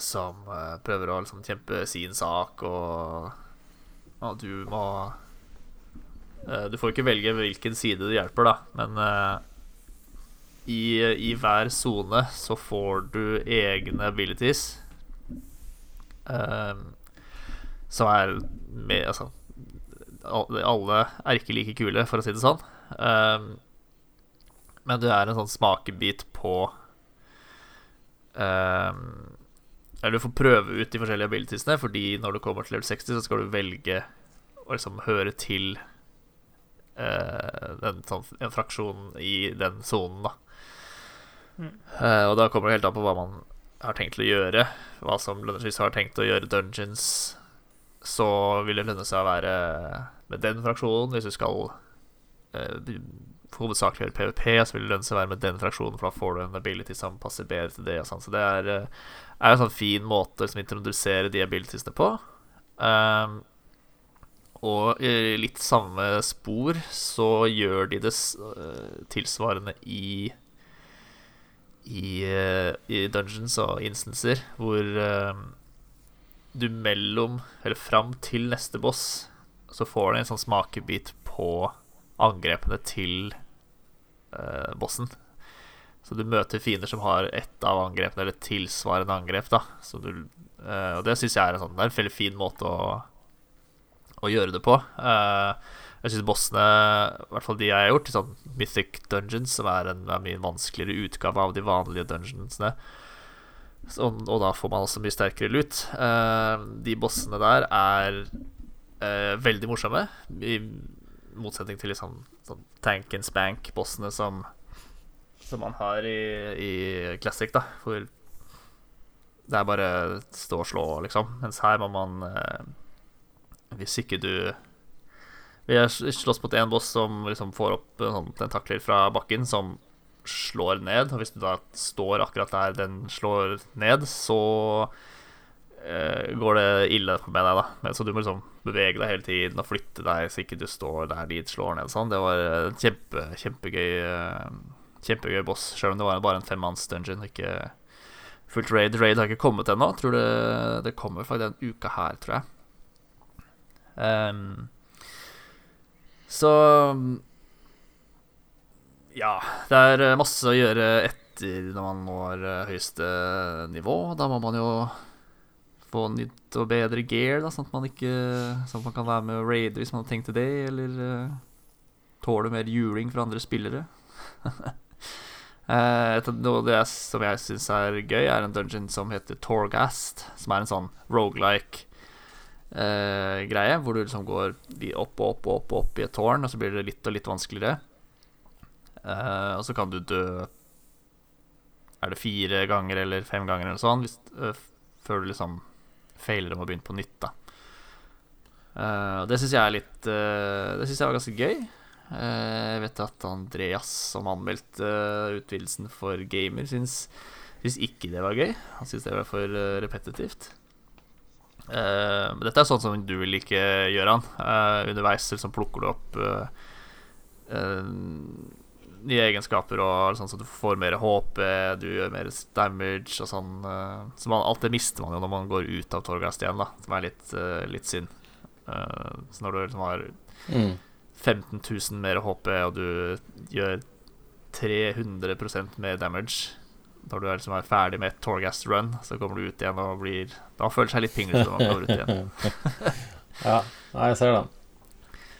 Som uh, prøver å liksom kjempe sin sak, og ja, du må eh, Du får ikke velge hvilken side det hjelper, da, men eh, i, i hver sone så får du egne abilities. eh, som er med Altså Alle er ikke like kule, for å si det sånn. Um, men du er en sånn smakebit på um, Eller du får prøve ut de forskjellige abilitiesene, fordi når du kommer til level 60, så skal du velge å liksom høre til uh, en, sånn, en fraksjon i den sonen, da. Uh, og da kommer det helt an på hva man har tenkt å gjøre. Hva som lønner seg. Hvis har tenkt å gjøre dungeons, så vil det lønne seg å være med den fraksjonen. Hvis du skal eh, hovedsakelig gjøre PVP, så vil det lønne seg å være med den fraksjonen, for da får du en ability som passer bedre til det. Sånn. Så det er, uh, er en sånn fin måte å introdusere de abilitiesene på. Um, og i litt samme spor så gjør de det øh, tilsvarende i i, øh, i dungeons og instanser, hvor øh, du mellom, eller fram til neste boss, så får du en sånn smakebit på angrepene til øh, bossen. Så du møter fiender som har ett av angrepene, eller tilsvarende angrep, da. Du, øh, og det syns jeg er en, sånn, er en veldig fin måte å å gjøre det på. Eh, jeg syns bossene, i hvert fall de jeg har gjort, sånn Mythic Dungeons, som er en, er mye vanskeligere utgave av de vanlige dungeonsene, så, og da får man også mye sterkere lut. Eh, de bossene der er eh, veldig morsomme, i motsetning til liksom sånn Tank and Spank-bossene som, som man har i, i Classic, da, hvor det er bare stå og slå, liksom. Mens her må man eh, hvis ikke du Vi har slåss mot en boss som liksom får opp sånn tentakler fra bakken som slår ned. Og hvis du da står akkurat der den slår ned, så eh, går det ille med deg, da. Men, så du må liksom bevege deg hele tiden og flytte deg så ikke du står der de slår ned. Sånn. Det var en kjempe, kjempegøy eh, Kjempegøy boss, sjøl om det var bare en femmanns dungeon. Ikke fullt raid. Raid har ikke kommet ennå. Tror det, det kommer faktisk den uka her, tror jeg. Um, så Ja, det er eh, masse å gjøre etter når man når eh, høyeste nivå. Da må man jo få nytt og bedre gear, da, sånn at man ikke Sånn at man kan være med og raide hvis man har tenkt til det, eller uh, tåle mer juling fra andre spillere. (laughs) Et av noe det som jeg syns er gøy, er en dungeon som heter Torghast, som er en sånn rogelike eh, greie, hvor du liksom går opp og opp og opp, opp i et tårn, og så blir det litt og litt vanskeligere. Eh, og så kan du dø Er det fire ganger eller fem ganger eller sånn, hvis, uh, før du liksom feiler om å begynne på nytt, da. Uh, det syns jeg er litt Det syns jeg var ganske gøy. Jeg vet at Andreas, som anmeldte utvidelsen for gamer, syns, ikke det var gøy. Han syns det var for repetitivt. Uh, dette er sånn som du vil ikke gjøre, han. Uh, underveis liksom plukker du opp uh, nye egenskaper, og sånn så du får mer HP, du gjør mer damage og sånn. eh, så man, alt det mister man jo når man går ut av Torghast igjen, da, som er litt, eh, litt synd. Eh, så når du liksom har Mm. 15 000 mer HP, og du gjør 300% mer damage når du er, liksom er ferdig med et Torghast run, så kommer du ut igjen og blir Da føler det seg litt pinglete når man går ut igjen. (laughs) Ja, jeg ser den.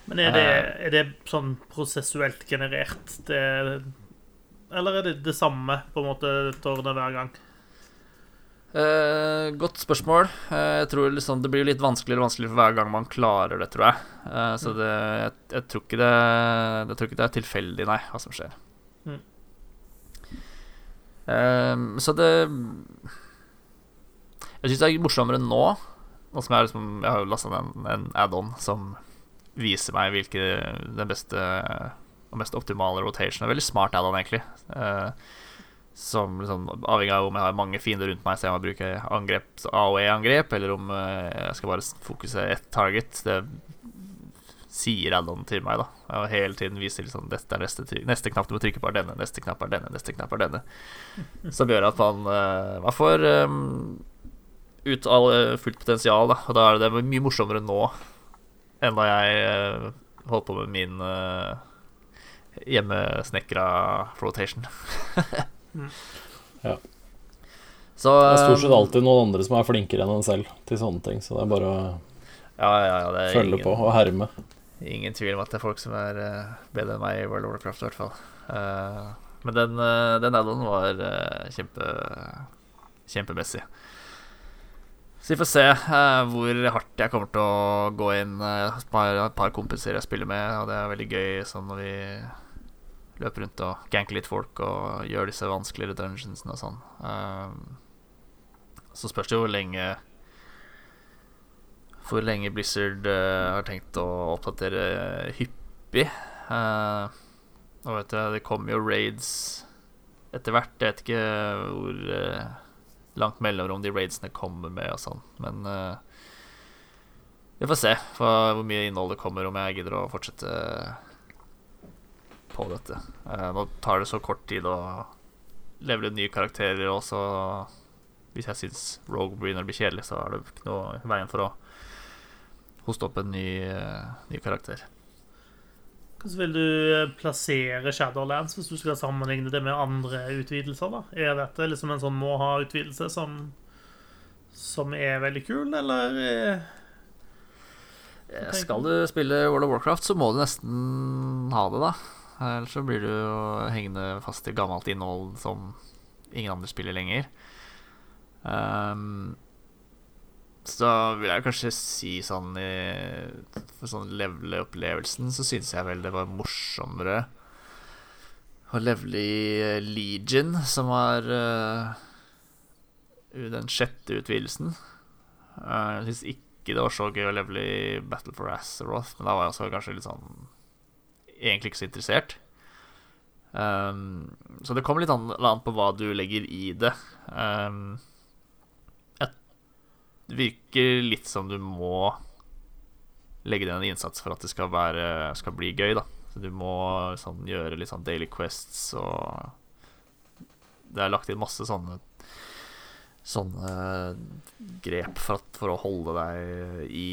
Men er det, er det sånn prosessuelt generert, det, eller er det det samme på en måte tårnet hver gang? Eh, godt spørsmål. Eh, jeg tror liksom det blir litt vanskeligere og vanskeligere for hver gang man klarer det, tror jeg. Eh, så det, jeg, jeg, tror det, jeg tror ikke det er tilfeldig, nei, hva som skjer. Mm. Eh, så det Jeg syns det er morsommere nå. Nå som jeg, liksom, jeg har lasta ned en, en add-on som viser meg hvilke den beste og mest optimale rotation. Veldig smart add-on, egentlig. Eh, som liksom, Avhengig av om jeg har mange fiender rundt meg, så jeg må bruke angrep, AOE-angrep, eller om eh, jeg skal bare fokusere ett target. Det sier add-on til meg, da. Og hele tiden viser liksom dette er neste, neste knapp du må trykke på, er denne, neste knapp er denne, neste knapp er denne. Som gjør at man, uh, man får um, ut all fullt potensial, da. Og da er det mye morsommere nå enn da jeg uh, holdt på med min uh, hjemmesnekra flotation. (laughs) ja. Så, det er stort sett alltid noen andre som er flinkere enn en selv til sånne ting, så det er bare å ja, ja, ja, følge ingen, på og herme. Ingen tvil om at det er folk som er uh, bedre enn meg i World of Warcraft, i hvert fall. Uh, men den, uh, den var kjempe kjempemessig. Så vi får se hvor hardt jeg kommer til å gå inn. Jeg har et par kompiser jeg spiller med, og det er veldig gøy sånn når vi løper rundt og ganker litt folk og gjør disse vanskeligere dungeonsene og sånn. så spørs det jo hvor lenge hvor lenge Blizzard uh, har tenkt å oppdatere hyppig. Uh, og vet du, det kommer jo raids etter hvert. Jeg vet ikke hvor uh, langt mellomrom de raidsene kommer med og sånn. Men vi får se hvor mye innhold det kommer, om jeg gidder å fortsette på dette. nå tar det så kort tid å levele nye karakterer, og hvis jeg syns Rogue begynner å bli kjedelig, så er det ikke noe veien for å hoste opp en ny, uh, ny karakter. Hvordan vil du eh, plassere Shadowlands hvis du skal sammenligne det med andre utvidelser? da? Er dette liksom en sånn må-ha-utvidelse som, som er veldig kul, eller? Eh, skal du spille World of Warcraft, så må du nesten ha det, da. Ellers så blir du jo hengende fast i gammelt innhold som ingen andre spiller lenger. Um, så vil jeg kanskje si sånn i For sånn levele-opplevelsen så syns jeg vel det var morsommere å levele i Legion, som var uh, den sjette utvidelsen. Uh, jeg syns ikke det var så gøy å levele i Battle for Azeroth, men da var jeg også kanskje litt sånn Egentlig ikke så interessert. Um, så det kommer litt an, an på hva du legger i det. Um, det virker litt som du må legge ned en innsats for at det skal, være, skal bli gøy, da. Så du må sånn, gjøre litt sånn daily quests og Det er lagt inn masse sånne Sånne grep for, at, for å holde deg i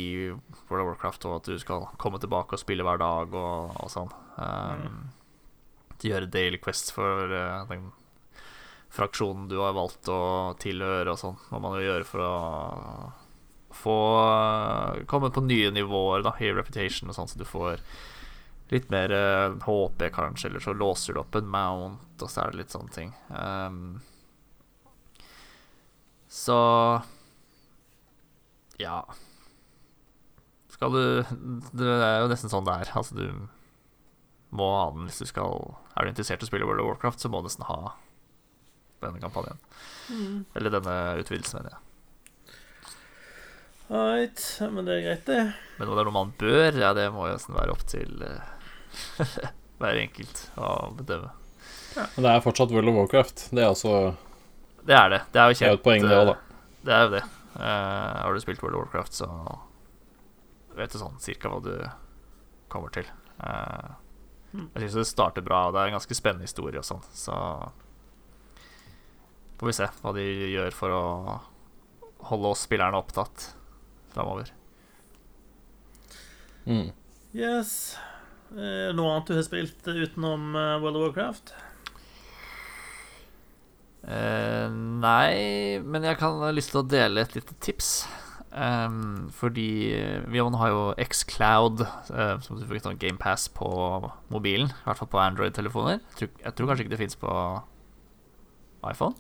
World of Warcraft, og at du skal komme tilbake og spille hver dag og, og sånn. Um, mm. Gjøre daily quests for uh, den fraksjonen du har valgt å tilhøre og sånn, må man jo gjøre for å få komme på nye nivåer da, i reputation og sånn, så du får litt mer uh, eh, HP, kanskje, eller så låser du opp en mount, og så er det litt sånne ting. Um, så Ja. Skal du Det er jo nesten sånn det er. Altså, du må ha den hvis du skal Er du interessert i å spille World of Warcraft, så må du nesten ha denne kampanjen. Mm. Eller denne utvidelsen, mener jeg. Right, men det er greit, det. Men om det er noe man bør, ja, det må jo nesten være opp til uh, (laughs) hver enkelt å bedømme. Ja. Men det er fortsatt World of Warcraft. Det er altså Det er det. Det er jo kjent. Det er et poeng, det òg, da. Eh, det er jo det. Uh, har du spilt World of Warcraft, så vet du sånn cirka hva du kommer til. Uh, jeg syns det starter bra, og det er en ganske spennende historie og sånn, så får vi se hva de gjør for å holde oss spillerne opptatt framover. Mm. Yes. Er noe annet du har spilt utenom eh, World of Warcraft? Eh, nei, men jeg kan ha lyst til å dele et lite tips. Um, fordi vi har jo Xcloud, uh, som du fikk sånn GamePass på mobilen. I hvert fall på Android-telefoner. Jeg, jeg, tror kanskje ikke det fins på iPhone.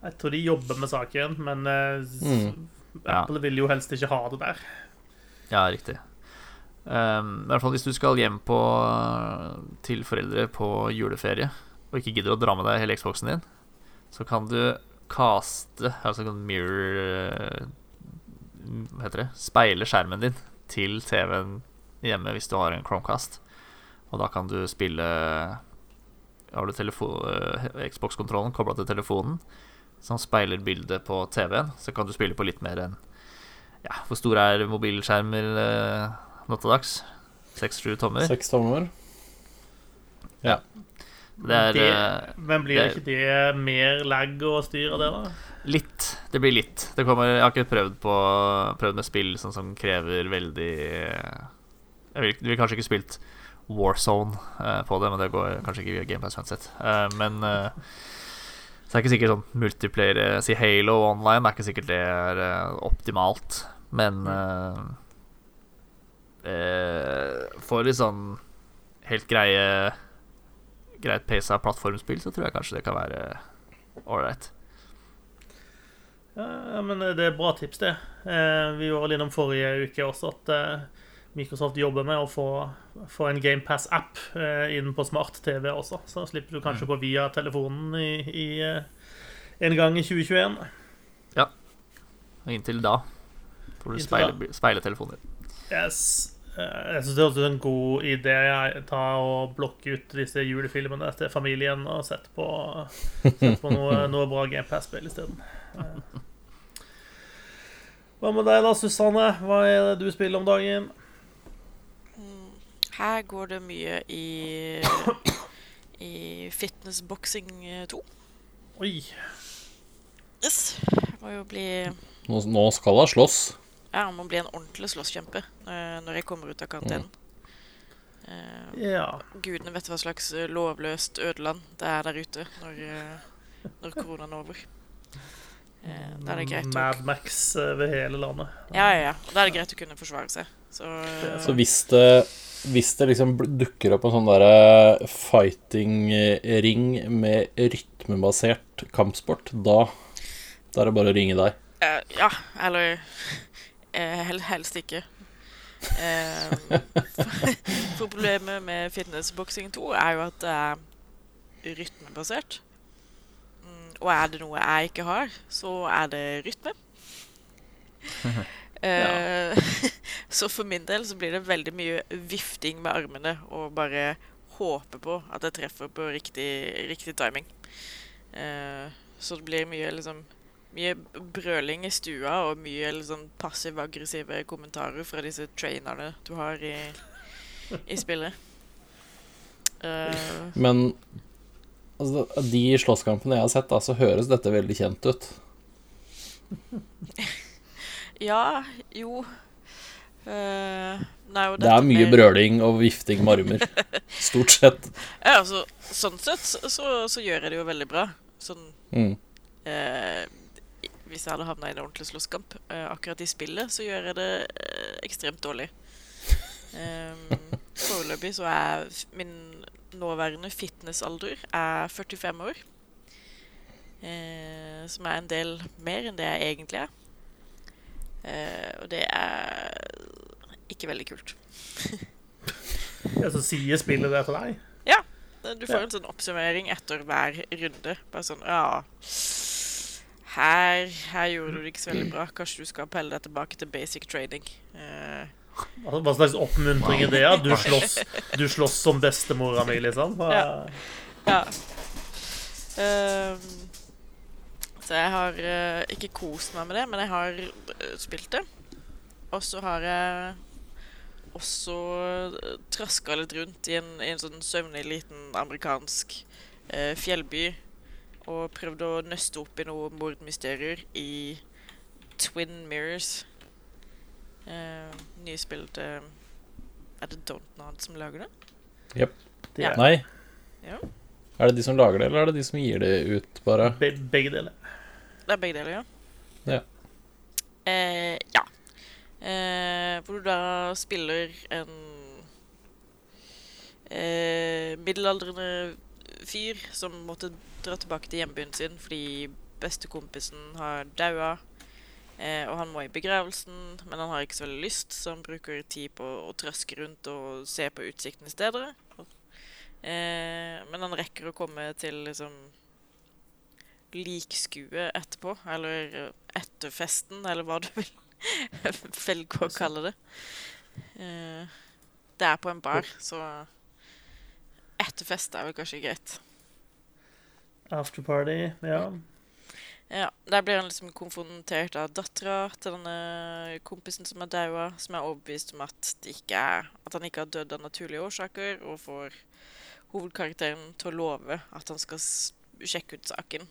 Jeg tror de jobber med saken, men uh, mm. Apple ja. vil jo helst ikke ha det der. Ja, riktig. Um, I hvert fall hvis du skal hjem på, til foreldre på juleferie og ikke gidder å dra med deg hele Xboxen din, så kan du caste Altså kan mirror Hva heter det? Speile skjermen din til TV-en hjemme hvis du har en Chromecast. Og da kan du spille Har du eh, Xbox-kontrollen kobla til telefonen, som speiler bildet på TV-en, så kan du spille på litt mer enn Ja, hvor store er mobilskjermer eh, nå til dags? Seks-sju tommer? Seks tommer. Det er Det- eh, Men blir det det- ikke det mer lag og styr av det, da? Litt. Det blir litt. Det kommer, jeg har ikke prøvd, på, prøvd med spill sånn som krever veldig Jeg vil, vil kanskje ikke spilt Warzone eh, på det, men det går kanskje ikke via GamePass uansett. Eh, men eh, så det er ikke sikkert sånn multiplayer eh, Si Halo online er ikke sikkert det er eh, optimalt, men uh, uh, For litt sånn helt greie greit pace av plattformspill, så tror jeg kanskje det kan være ålreit. Ja, men det er bra tips, det. Vi var vel innom forrige uke også at Microsoft jobber med å få, få en GamePass-app eh, inn på smart-TV også. Så slipper du kanskje gå via telefonen i, i eh, en gang i 2021. Ja. Og inntil da får du speile, telefoner. Yes. Eh, Jeg syns det er en god idé. å Ta og Blokke ut disse julefilmene til familien og sette på, sette på noe, (laughs) noe bra GamePass-spill isteden. Eh. Hva med deg da, Susanne? Hva er det du spiller om dagen? Her går det mye i, i fitnessboksing 2. Oi. Yes. Må jo bli Nå, nå skal hun slåss. Ja, må bli en ordentlig slåsskjempe eh, når jeg kommer ut av karantenen. Uh, Ja. gudene vet hva slags eh, lovløst ødeland det er der ute når, eh, når koronaen er over. Uh, da er det greit Mad Max eh, ved hele landet. Ja, ja, ja. Da er det greit å kunne forsvare seg. Så, uh, Så hvis det, hvis det liksom dukker opp en sånn derre fighting-ring med rytmebasert kampsport, da, da er det bare å ringe deg. Uh, Ja, eller uh, helst ikke. Uh, for (laughs) problemet med fitnessboksing 2 er jo at det er rytmebasert. Mm, og er det noe jeg ikke har, så er det rytme. (laughs) Eh, (laughs) så for min del så blir det veldig mye vifting med armene og bare håpe på at jeg treffer på riktig, riktig timing. Eh, så det blir mye liksom mye brøling i stua og mye liksom passiv-aggressive kommentarer fra disse trainerne du har i, i spillet. Uh. Men altså, de slåsskampene jeg har sett, da, så høres dette veldig kjent ut. (laughs) ja, jo uh, Nei, og Det er mye med- brøling og vifting med armer. (laughs) Stort sett. Ja, altså, sånn sett så, så, gjør jeg det jo veldig bra. Sånn Mm. uh, Hvis jeg hadde havna i en ordentlig slåsskamp uh, akkurat i spillet, så gjør jeg det ekstremt dårlig. Um, Foreløpig så er min nåværende fitnessalder er 45 år. Eh, som er en del mer enn det jeg egentlig er. Eh, og det er ikke veldig kult. (laughs) Ja, så sier spillet det til deg? Ja. Du får en sånn oppsummering etter hver runde. Bare sånn Ja, her, her gjorde du det ikke så veldig bra. Kanskje du skal pelle deg tilbake til basic trading. Eh, Altså, Hva slags oppmuntring er det? Ja? Du slåss, du slåss som bestemora mi, liksom? Ja. ja. Ehm, så jeg har uh, ikke kost meg med det, men jeg har uh, spilt det. Og så har jeg også uh, traska litt rundt i en, i en sånn søvnig liten amerikansk eh, fjellby. Og prøvd å nøste opp i noen mordmysterier i Twin Mirrors. Uh, nye spill til Er det Dontnod som lager det? Det ja. Nei. Ja. Er det de som lager det, eller er det de som gir det ut, bare? be begge deler. Det er begge deler, ja. Ja. Eh, ja. Eh, hvor du da spiller en eh, middelaldrende fyr som måtte dra tilbake til hjembyen sin fordi bestekompisen har daua. Eh, og han må i begravelsen, men han har ikke så veldig lyst, så han bruker tid på å trøske rundt og se på utsikten i stedet. Eh, men han rekker å komme til liksom likskue etterpå, eller etter etterfesten, eller hva du vil (laughs) velge å kalle det. Eh, det er på en bar, så etterfest er vel kanskje greit. Afterparty, ja. Ja, Der blir han liksom konfrontert av dattera til denne kompisen som er daua, som er overbevist om at, det ikke er, at han ikke har dødd av naturlige årsaker, og får hovedkarakteren til å love at han skal sjekke ut saken.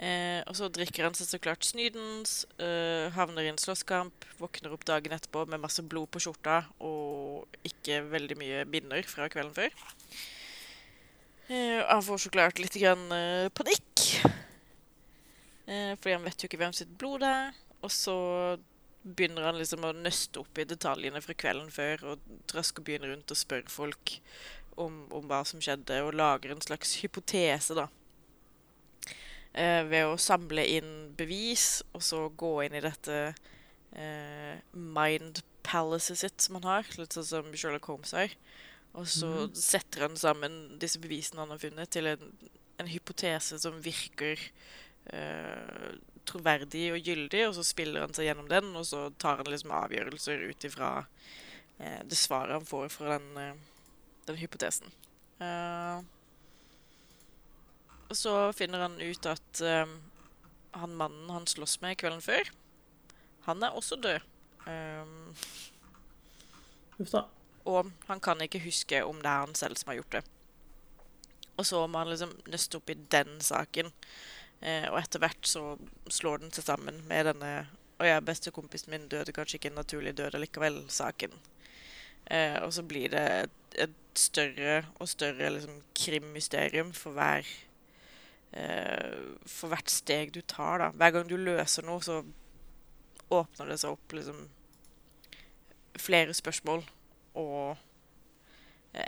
Eh, og så drikker han seg så klart snydens, eh, havner i en slåsskamp, våkner opp dagen etterpå med masse blod på skjorta og ikke veldig mye binder fra kvelden før. Eh, han får så klart litt grann, eh, panikk. Eh, fordi han vet jo ikke hvem sitt blod det er. Og så begynner han liksom å nøste opp i detaljene fra kvelden før og trasker byen rundt og spør folk om, om hva som skjedde, og lager en slags hypotese, da. Eh, ved å samle inn bevis, og så gå inn i dette eh, mind palacet sitt som han har, litt sånn som Sherlock Holmes har. Og så setter han sammen disse bevisene han har funnet, til en, en hypotese som virker eh, troverdig og gyldig, og så spiller han seg gjennom den, og så tar han liksom avgjørelser ut ifra eh, det svaret han får fra den, eh, den hypotesen. Eh, og så finner han ut at eh, han mannen han slåss med kvelden før, han er også død. Um, Uff da. og han kan ikke huske om det er han selv som har gjort det. Og så må han liksom nøste opp i den saken. Eh, og etter hvert så slår den seg sammen med denne Og ja, bestekompisen min døde kanskje ikke en naturlig død allikevel-saken. Eh, og så blir det et, et større og større liksom, krimmysterium for hver For hvert steg du tar, da. Hver gang du løser noe, så åpner det seg opp liksom flere spørsmål og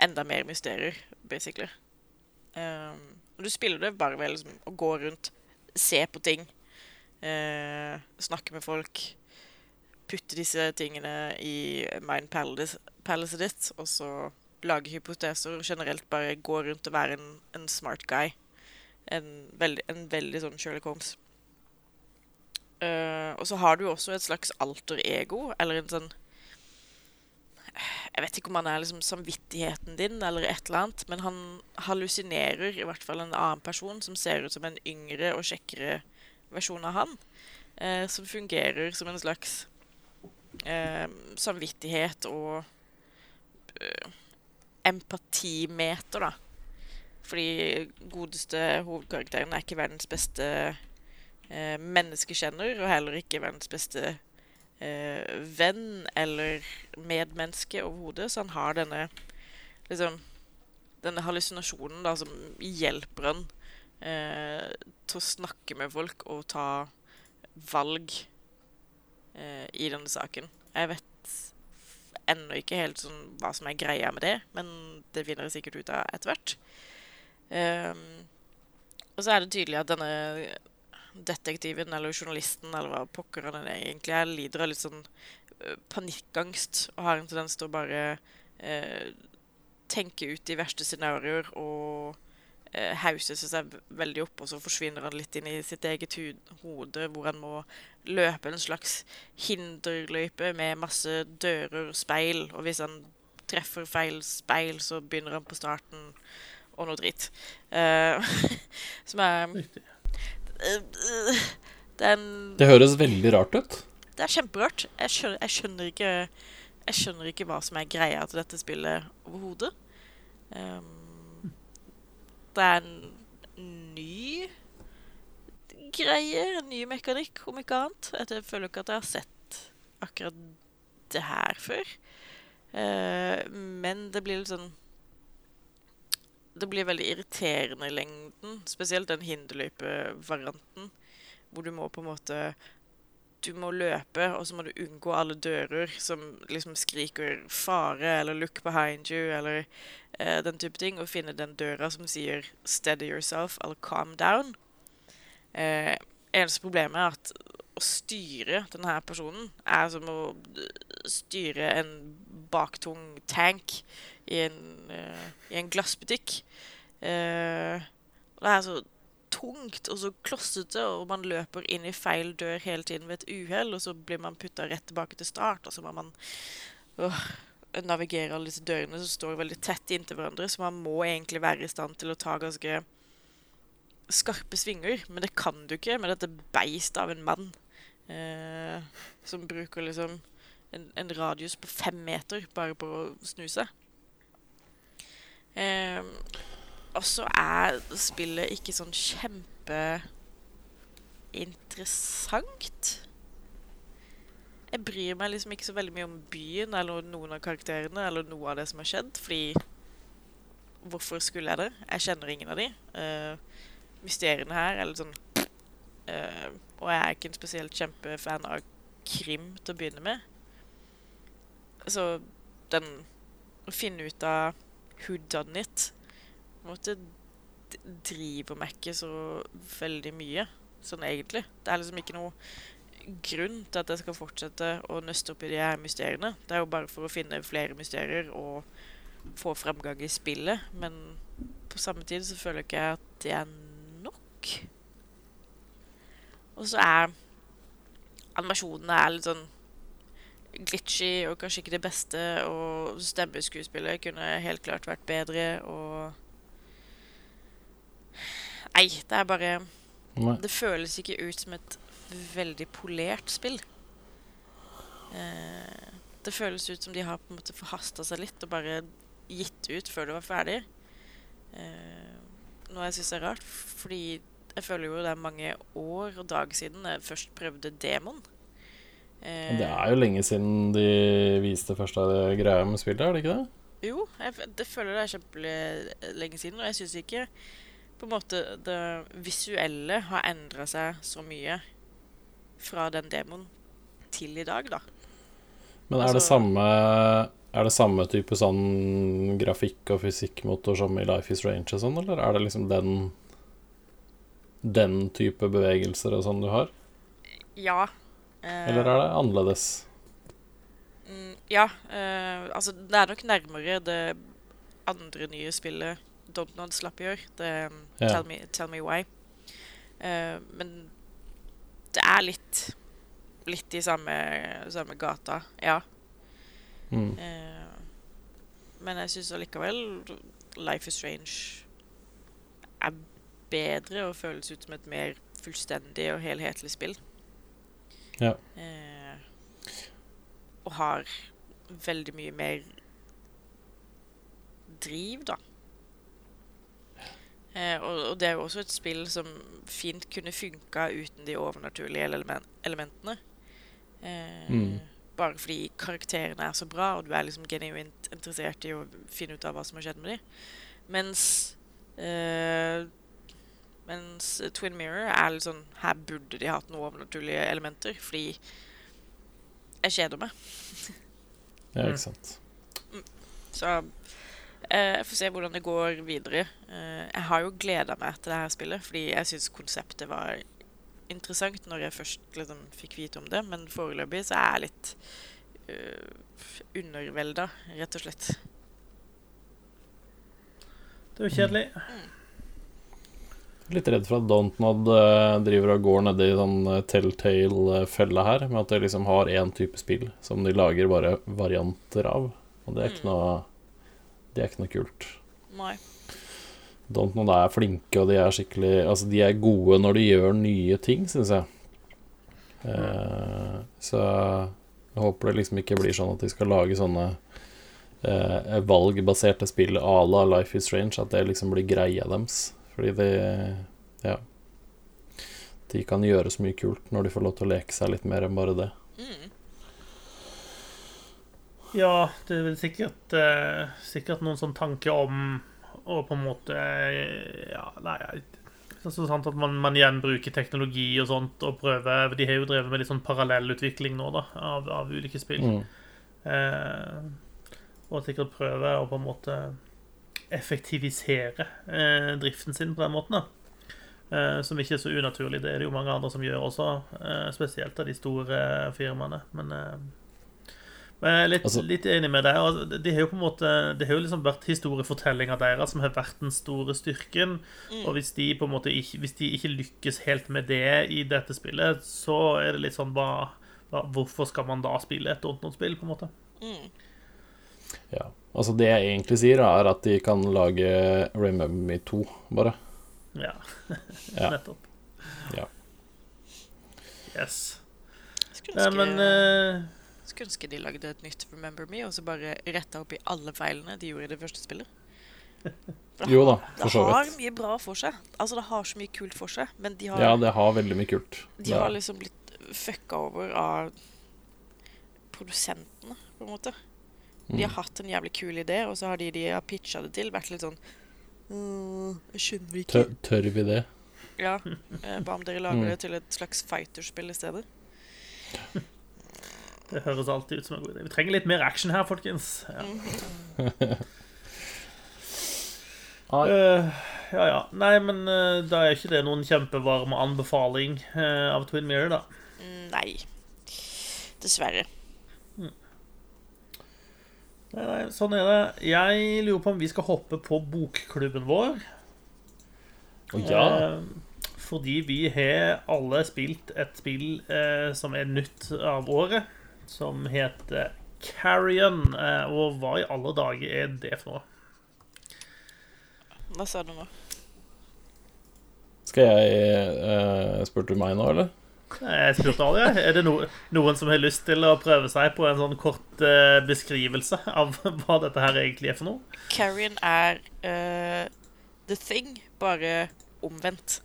enda mer mysterier, basically. Um, og du spiller det bare ved liksom, å gå rundt, se på ting, uh, snakke med folk, putte disse tingene i mind palace- palacet ditt, og så lage hypoteser, og generelt bare gå rundt og være en, en smart guy. En veldig, en veldig sånn Sherlock Holmes. Uh, og så har du jo også et slags alter ego, eller en sånn jeg vet ikke om han er liksom samvittigheten din, eller et eller annet, men han hallusinerer i hvert fall en annen person som ser ut som en yngre og kjekkere versjon av han. Uh, som fungerer som en slags uh, samvittighet og empatimeter, da. Fordi godeste hovedkarakteren er ikke verdens beste eh, menneskekjenner, og heller ikke verdens beste eh, venn eller medmenneske overhodet. Så han har denne liksom denne hallusinasjonen da, som hjelper han eh, til å snakke med folk og ta valg eh, i denne saken. Jeg vet ennå ikke helt sånn hva som er greia med det, men det finner jeg sikkert ut av etter hvert. Ehm, og så er det tydelig at denne detektiven eller journalisten eller hva pokker han egentlig er, lider av litt sånn eh, panikkangst og har en tendens til å bare uh, tenke ut de verste scenarioer og eh, hause seg veldig opp, og så forsvinner han litt inn i sitt eget hode, hvor han må løpe en slags hinderløype med masse dører og speil, og hvis han treffer feil speil, så begynner han på starten og noe dritt. Uh, (laughs) som er uh, det er, Det høres veldig rart ut. det er kjemperart. Jeg skjønner, jeg, skjønner ikke, jeg skjønner ikke hva som er greia til dette spillet overhodet. Um, det er en ny greie, en ny mekanikk, om ikke annet. Jeg føler ikke at jeg har sett akkurat det her før. Uh, men det blir litt sånn Det blir veldig irriterende i lengden. Spesielt den hinderløypevarianten, hvor du må på en måte du må løpe, og så må du unngå alle dører som liksom skriker 'fare' eller 'look behind you' eller eh, den type ting, og finne den døra som sier 'steady yourself' eller 'calm down'. Eh, eneste problemet er at styre denne personen er som å eh, styre en baktung tank i en, uh, i en glassbutikk. Uh, det er så tungt og så klossete, og man løper inn i feil dør hele tiden ved et uhell, og så blir man putta rett tilbake til start, og så må man uh, navigere alle disse dørene som står veldig tett inntil hverandre, så man må egentlig være i stand til å ta ganske skarpe svinger. Men det kan du ikke med dette beist av en mann eh, som bruker liksom en, en, radius på fem meter bare på å snu seg. Eh, og så er spillet ikke sånn kjempeinteressant. Jeg bryr meg liksom ikke så veldig mye om byen eller noen av karakterene eller noe av det som har skjedd, fordi Hvorfor skulle jeg det? Jeg kjenner ingen av de. Uh, mysteriene her er litt sånn uh, Og jeg er ikke en spesielt kjempefan av krim til å begynne med. Så den Å finne ut av who done it måte driver meg ikke så veldig mye, sånn egentlig. Det er liksom ikke noe grunn til at jeg skal fortsette å nøste opp i de her mysteriene. Det er jo bare for å finne flere mysterier og få framgang i spillet. Men på samme tid så føler ikke at det er nok. Og så er animasjonene er litt sånn glitchy og kanskje ikke det beste. Og stemmeskuespillet kunne helt klart vært bedre. Og Nei, det er bare Nei. Det føles ikke ut som et veldig polert spill. Eh, det føles ut som de har på en måte forhasta seg litt og bare gitt ut før det var ferdig. Eh, noe jeg syns er rart, fordi jeg føler jo det er mange år og dager siden jeg først prøvde demon. Eh, det er jo lenge siden de viste første greia med spillet, er det ikke det? Jo, jeg det føler det er kjempelenge siden, og jeg syns ikke på en måte det visuelle har endra seg så mye fra den demoen til i dag, da. Men er, altså, det samme, er det samme type sånn grafikk og fysikkmotor som i Life is Range og sånn, eller er det liksom den den type bevegelser og sånn du har? Ja. Eh, eller er det annerledes? Mm, ja. Eh, altså, det er nok nærmere det andre nye spillet Don't Nod slapp i år. Det, ja. tell, me, tell, me, Why. Uh, men det er litt litt i samme, samme gata, ja. Mm. Uh, men jeg syns allikevel Life is Strange er bedre og føles ut som et mer fullstendig og helhetlig spill. Ja. Eh, og har veldig mye mer driv, da. Eh, og, og, det er jo også et spill som fint kunne funka uten de overnaturlige element elementene. Eh, mm. Bare fordi karakterene er så bra, og du er liksom genuint interessert i å finne ut av hva som har skjedd med dem. Mens eh, Mens Twin Mirror er litt sånn Her burde de hatt noen overnaturlige elementer, fordi jeg kjeder meg. ja, ikke sant. Mm. Så Eh, jeg får se hvordan det går videre. Eh, jeg har jo gleda meg til det her spillet, fordi jeg syns konseptet var interessant når jeg først liksom, fikk vite om det, men foreløpig så er jeg litt uh, undervelda, rett og slett. Det er jo kjedelig. Mm. Litt redd for at Dontnod uh, driver og går nedi sånn uh, telltale-felle her, med at de liksom har én type spill som de lager bare varianter av. Og det er ikke mm. noe det er ikke noe kult. Nei. Dontnod er flinke, og de er skikkelig Altså, de er gode når de gjør nye ting, syns jeg. Eh, så jeg håper det liksom ikke blir sånn at de skal lage sånne eh, valgbaserte spill à la Life is Strange, at det liksom blir greia deres. Fordi de Ja. De kan gjøre så mye kult når de får lov til å leke seg litt mer enn bare det. Mm. Ja, det er vel sikkert, eh, sikkert noen sånn tanke om å på en måte Ja, nei det er sant at man, man igjen bruker teknologi og sånt og prøver De har jo drevet med litt sånn parallellutvikling nå, da, av, av ulike spill. Mm. Eh, og sikkert prøve å på en måte effektivisere eh, driften sin på den måten. da. Eh, som ikke er så unaturlig. Det er det jo mange andre som gjør også, eh, spesielt av de store firmaene. Men eh, men jeg er litt, altså, litt enig med deg. Det har jo på en måte Det har jo liksom vært historiefortellinga deres som har vært den store styrken. Mm. Og hvis de på en måte ikke, hvis de ikke lykkes helt med det i dette spillet, så er det litt sånn hva, hva Hvorfor skal man da spille et Dontnod-spill, på en måte? Mm. Ja. Altså, det jeg egentlig sier, er at de kan lage Remember Me 2, bare. Ja, (laughs) Ja. nettopp. Ja. Yes. Skulle Nei, ønske, men eh, skulle ønske de lagde et nytt Remember Me, og så bare retta opp i alle feilene de gjorde i det første spillet. (laughs) Jo da, for så vidt. Det har mye bra for seg. Altså, det har så mye kult for seg, men de har, Ja, det har veldig mye kult. de har liksom blitt fucka over av produsentene, på en måte. De Mm. har hatt en jævlig kul idé, og så har de de har pitcha det til, vært litt sånn Skjønner vi ikke. Tør, tør vi det? Ja. eh, Hva om dere (laughs) lager Mm. det til et slags fighterspill i stedet? det høres alltid ut som en god idé. Vi trenger litt mer action her, folkens. Ja. (laughs) Eh, ja, ja. Nei, men uh, da er ikke det noen kjempevarm anbefaling uh, av Twin Mirror, da. Mm, Nei. Dessverre. Nei, nei, sånn er det. Jeg lurer på om vi skal hoppe på bokklubben vår. Oh, ja. Eh, fordi vi har alle spilt et spill eh, som er nytt av året, som heter Carrion. Eh, og hva i alle dager er det for noe? Hva sa du nå? Skal jeg uh, Spurte du meg nå, eller? Jeg spurte alle, jeg. Er det no noen som har lyst til å prøve seg på en sånn kort eh, beskrivelse av (laughs) hva dette her egentlig er for noe? Carrion er uh, The Thing, bare omvendt.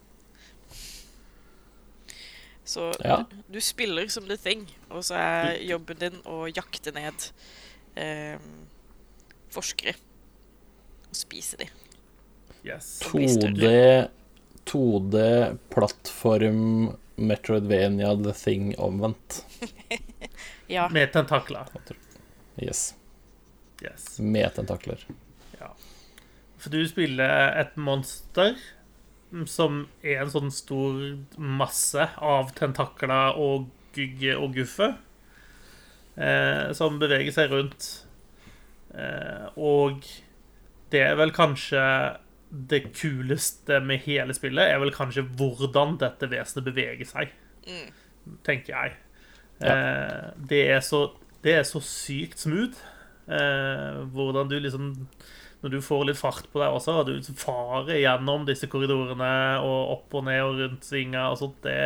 Så Ja. du, du spiller som The Thing, og så er jobben din å jakte ned eh, forskere. Og spise de. Yes. Og bli større. 2D 2D-plattform Metroidvania The Thing omvendt. (laughs) Ja. Med tentakler. Yes. Yes. Med tentakler. For du spiller et monster som er en sånn stor masse av tentakler og gugge og guffe. Eh, som beveger seg rundt. Eh, og det er vel kanskje det kuleste med hele spillet, er vel kanskje hvordan dette vesenet beveger seg. Mm. Tenker jeg. Eh, det, er så, det er så sykt smooth. Eh, hvordan du liksom når du får litt fart på deg også, og du farer gjennom disse korridorene og opp og ned og rundt svinga og sånt, det,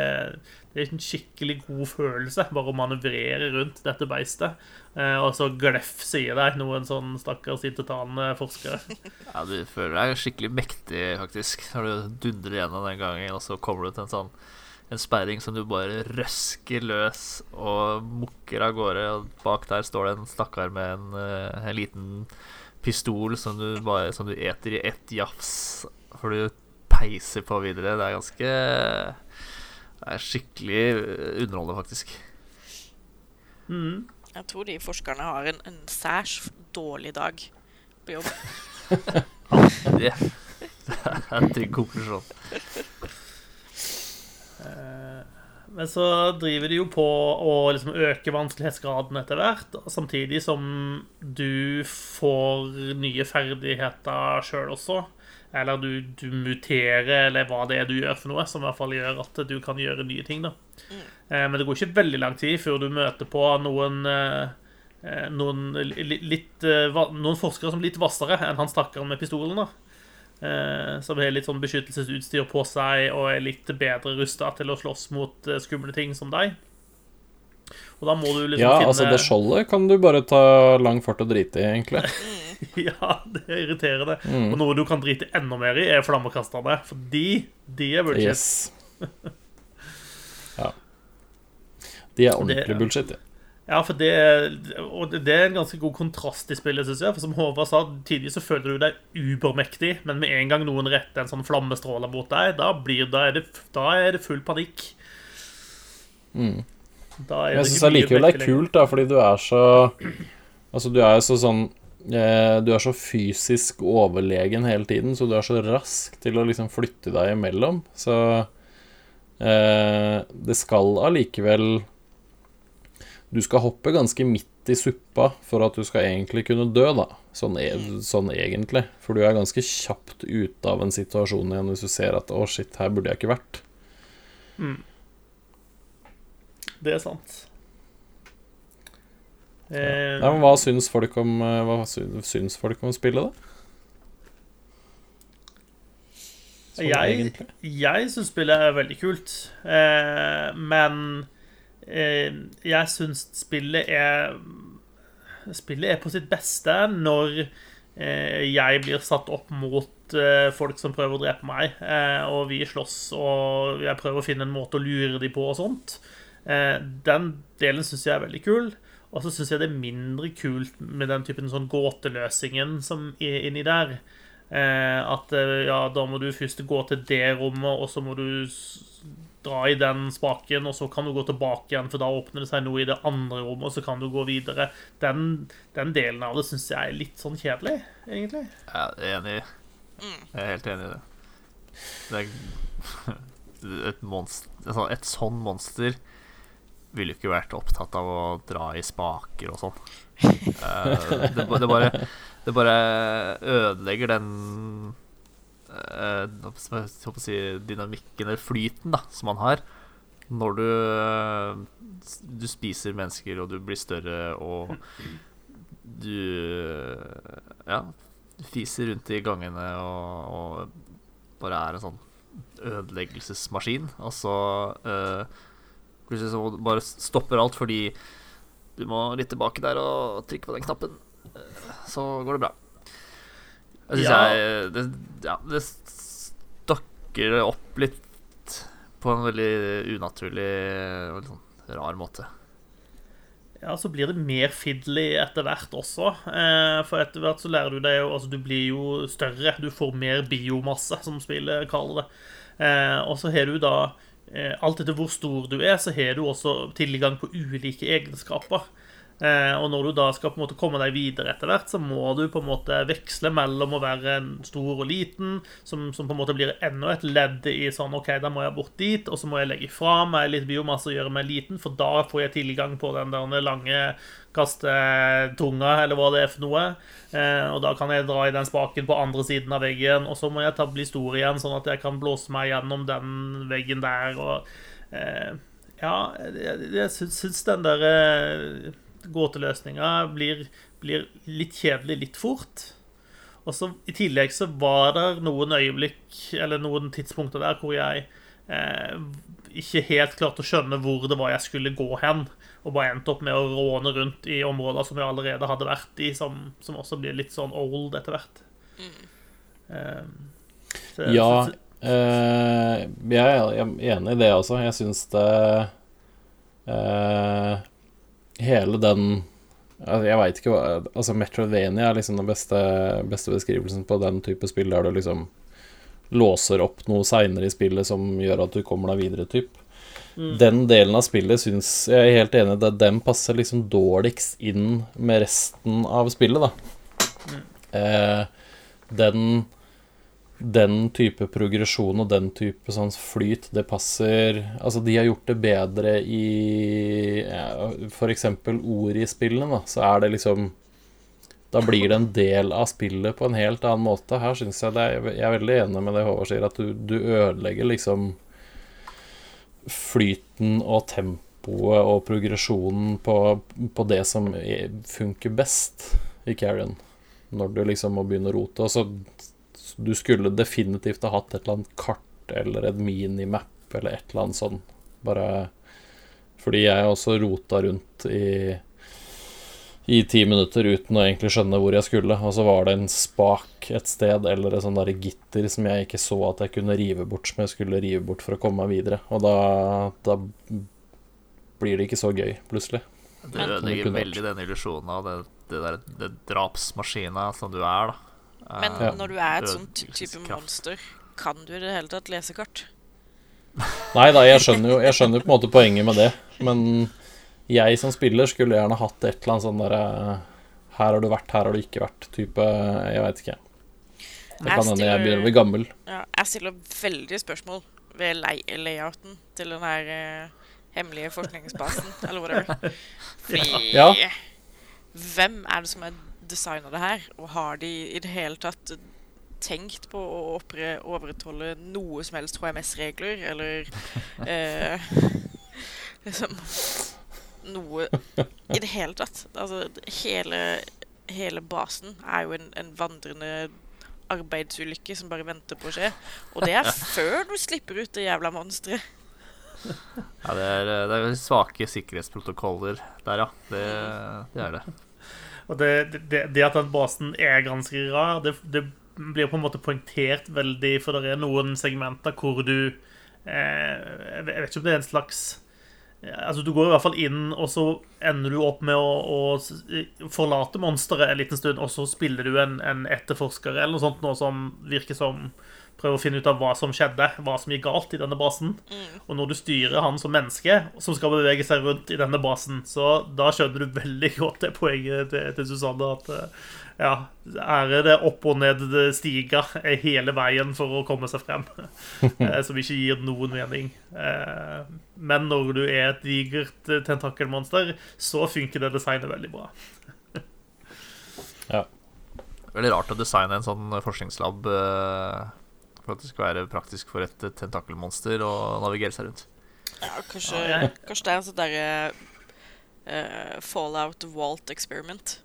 det er en skikkelig god følelse bare å manøvrere rundt dette beistet. Eh, og så glefse i deg noen sånn stakkars intetanende forskere. Ja, du føler deg skikkelig mektig, faktisk, når du dundrer gjennom den gangen, og så kommer du til en sånn en sperring som du bare røsker løs og mukker av gårde, og bak der står det en stakkar med en, eh, en liten pistol som du bare Som du eter i ett jafs, for du peiser på videre. Det er ganske Det er skikkelig eh, underholdende, faktisk. Mm. Jeg tror de forskerne har en, en særs dårlig dag på jobb. (laughs) Det, det er en trygg konklusjon. (laughs) Eh, Men så driver de jo på å liksom øke vanskelighetsgraden etter hvert, samtidig som du får nye ferdigheter sjøl også. Eller du, du muterer, eller hva det er du gjør for noe, som i hvert fall gjør at du kan gjøre nye ting. da. Mm. Men det går ikke veldig lang tid før du møter på noen eh, eh, noen, litt, eh, noen forskere som er litt hvassere enn han stakkaren med pistolen. da. Eh, som har litt sånn beskyttelsesutstyr på seg og er litt bedre rusta til å slåss mot eh, skumle ting som deg. Og da må du liksom Ja, finne altså, det skjoldet kan du bare ta lang fart og drite i, egentlig. (laughs) (laughs) Ja, det er irriterende. Mm. Og noe du kan drite enda mer i, er flammekasterne. For de, de er bullshit. Yes. (laughs) Ja. De er ordentlig Det- bullshit, ja. Ja, for det, og det er en ganske god kontrast i spillet, synes jeg. For som Håvard sa, tidligere så føler du deg ubermektig, men med en gang noen retter en sånn flammestråle mot deg, da, blir, da, er, det, da er det full panikk. Mm. Da er Jeg det syns allikevel det er kult, da, fordi du er så Altså, du er så sånn eh, Du er så fysisk overlegen hele tiden, så du er så rask til å liksom flytte deg imellom. Så eh, det skal allikevel Du skal hoppe ganske midt i suppa for at du skal egentlig kunne dø, da. Sånn, e sånn egentlig. For du er ganske kjapt ute av en situasjon igjen hvis du ser at 'å, shit, her burde jeg ikke vært'. Det er sant. Ja. Nei, men hva syns folk om eh, Hva syns, folk om spillet, da? Sånn jeg egentlig. jeg syns spillet er veldig kult, eh, men eh, jeg syns spillet er Spillet er på sitt beste når eh, jeg blir satt opp mot eh, folk som prøver å drepe meg, eh, og vi slåss, og jeg prøver å finne en måte å lure dem på og sånt. Eh, den delen syns jeg er veldig kul. Og så syns jeg det er mindre kult med den typen sånn gåteløsingen som er inni der. Eh, at eh, ja, da må du først gå til det rommet, og så må du dra i den spaken, og så kan du gå tilbake igjen, for da åpner det seg noe i det andre rommet, og så kan du gå videre. Den, den delen av det syns jeg er litt sånn kjedelig, egentlig. Jeg er enig. Jeg er helt enig i det. det er, (laughs) et, monster, altså et sånn monster ville jo ikke vært opptatt av å dra i spaker og sånn. (laughs) Eh, det, det, bare, det bare ødelegger den jeg håper å si, dynamikken eller flyten da, som man har når du eh, Du spiser mennesker, og du blir større, og du Ja, fiser rundt i gangene og, og bare er en sånn ødeleggelsesmaskin. Og så eh, plutselig så bare stopper alt fordi du må litt tilbake der og trykke på den knappen. Eh, så går det bra. Jeg syns Ja. jeg det, ja, det stokker opp litt på en veldig unaturlig og sånn rar måte. Ja, så blir det mer fiddly etter hvert også. Eh, for etter hvert så lærer du deg jo Altså, du blir jo større. Du får mer biomasse, som spillet kaller det. Eh, og så har du da eh, Alt etter hvor stor du er, så har du også tilgang på ulike egenskaper. Eh, og når du da skal på en måte komme deg videre etter hvert, så må du på en måte veksle mellom å være stor og liten, som, som på en måte blir enda et ledd i sånn OK, da må jeg bort dit, og så må jeg legge fra meg litt biomasse og gjøre meg liten, for da får jeg tilgang på den der lange kastetunga, eller hva det er for noe. Eh, og da kan jeg dra i den spaken på andre siden av veggen, og så må jeg ta, bli stor igjen, sånn at jeg kan blåse meg gjennom den veggen der. og eh, Ja, jeg, jeg syns, den der gåteløsninga blir, blir litt kjedelig litt fort. Og så I tillegg så var det noen øyeblikk, eller noen tidspunkter der, hvor jeg eh, ikke helt klarte å skjønne hvor det var jeg skulle gå hen. Og bare endte opp med å råne rundt i områder som jeg allerede hadde vært i, som, som også blir litt sånn old etter hvert. Eh, så- Ja, så- eh, jeg er enig i det også. Jeg syns det eh, Hele den altså, Jeg veit ikke hva Altså, Metrovania er liksom den beste, beste beskrivelsen på den type spill der du liksom låser opp noe seinere i spillet som gjør at du kommer deg videre, typ. Den delen av spillet syns jeg er helt enig i at den passer liksom dårligst inn med resten av spillet, da. Eh, den den type progresjon og den type sånn flyt, det passer Altså, de har gjort det bedre i ja, f.eks. ord i spillene, da. Så er det liksom Da blir det en del av spillet på en helt annen måte. Her syns jeg det Jeg er veldig enig med det Håvard sier, at du, du ødelegger liksom flyten og tempoet og progresjonen på, på det som er- funker best i Carrion. Når du liksom må begynne å rote. Og så du skulle definitivt ha hatt et eller annet kart eller et minimap eller et eller annet sånn. Bare fordi jeg også rota rundt i i ti minutter uten å egentlig skjønne hvor jeg skulle. Og så var det en spak et sted eller et sånn der gitter som jeg ikke så at jeg kunne rive bort, som jeg skulle rive bort for å komme meg videre. Og da, da blir det ikke så gøy, plutselig. Det Men- ødelegger veldig den illusjonen av det, det der det drapsmaskina som du er, da. Men ja. når du er et sånt type monster, kan du i det hele tatt lese kart? Nei da, jeg skjønner jo jeg skjønner på en måte poenget med det, men jeg som spiller skulle gjerne hatt et eller annet sånn derre Her har du vært, her har du ikke vært, type Jeg veit ikke. Det kan hende jeg begynner å bli gammel. Ja, jeg stiller veldig spørsmål ved lay layouten til den her uh, hemmelige forskningsbasen, eller whatever. (laughs) Fordi Ja. Hvem er det som har designa det her, og har de i det hele tatt tenkt på å oppre, overholde noe som helst HMS-regler, eller (laughs) eh, liksom noe i det hele tatt. Altså, hele, hele basen er jo en, en vandrende arbeidsulykke som bare venter på å skje. Og det er før du slipper ut det jævla monsteret. Ja, det er, det er svake sikkerhetsprotokoller der, ja. Det, det er det. Og det, det, det at den basen er ganske rar, det, det blir på en måte poengtert veldig, for det er noen segmenter hvor du eh, Jeg vet ikke om det er en slags Altså, Du går i hvert fall inn, og så ender du opp med å, å forlate monsteret en liten stund, og så spiller du en, en etterforsker eller noe sånt, noe som virker som prøver å finne ut av hva som skjedde, hva som gikk galt i denne basen. Og når du styrer han som menneske, som skal bevege seg rundt i denne basen, så da skjønner du veldig (laughs) godt det poenget til, til Susanne, at eh, ja, er det opp og ned stiger hele veien for å komme seg frem. (laughs) Eh, som ikke gir noen mening. Eh, Men når du er et digert tentakelmonster, så funker det designet veldig bra. Ja. Veldig rart å designe en sånn forskningslab eh, for at det skal være praktisk for et tentakelmonster å navigere seg rundt. Ja, kanskje, kanskje det er en sånn derre uh, Fallout Walt experiment.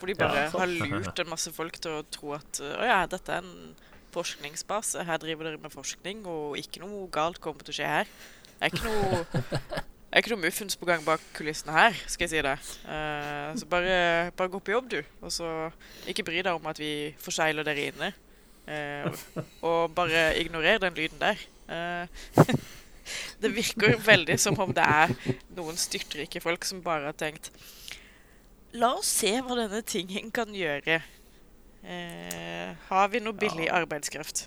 Hvor de bare Ja, har lurt en masse folk til å tro at Å å ja, dette er en forskningsbase. Her driver dere med forskning, og ikke noe galt kommer til å skje her. Det er ikke noe det er ikke noe muffens på gang bak kulissene her, skal jeg si det. Uh, så bare, bare gå på jobb, du. Og så ikke bry deg om at vi forsegler dere inne. Eh, og bare ignorer den lyden der. Eh, (laughs) det virker veldig som om det er noen styrtrike folk som bare har tenkt La oss se hva denne tingen kan gjøre. Eh, har vi noe billig arbeidskraft?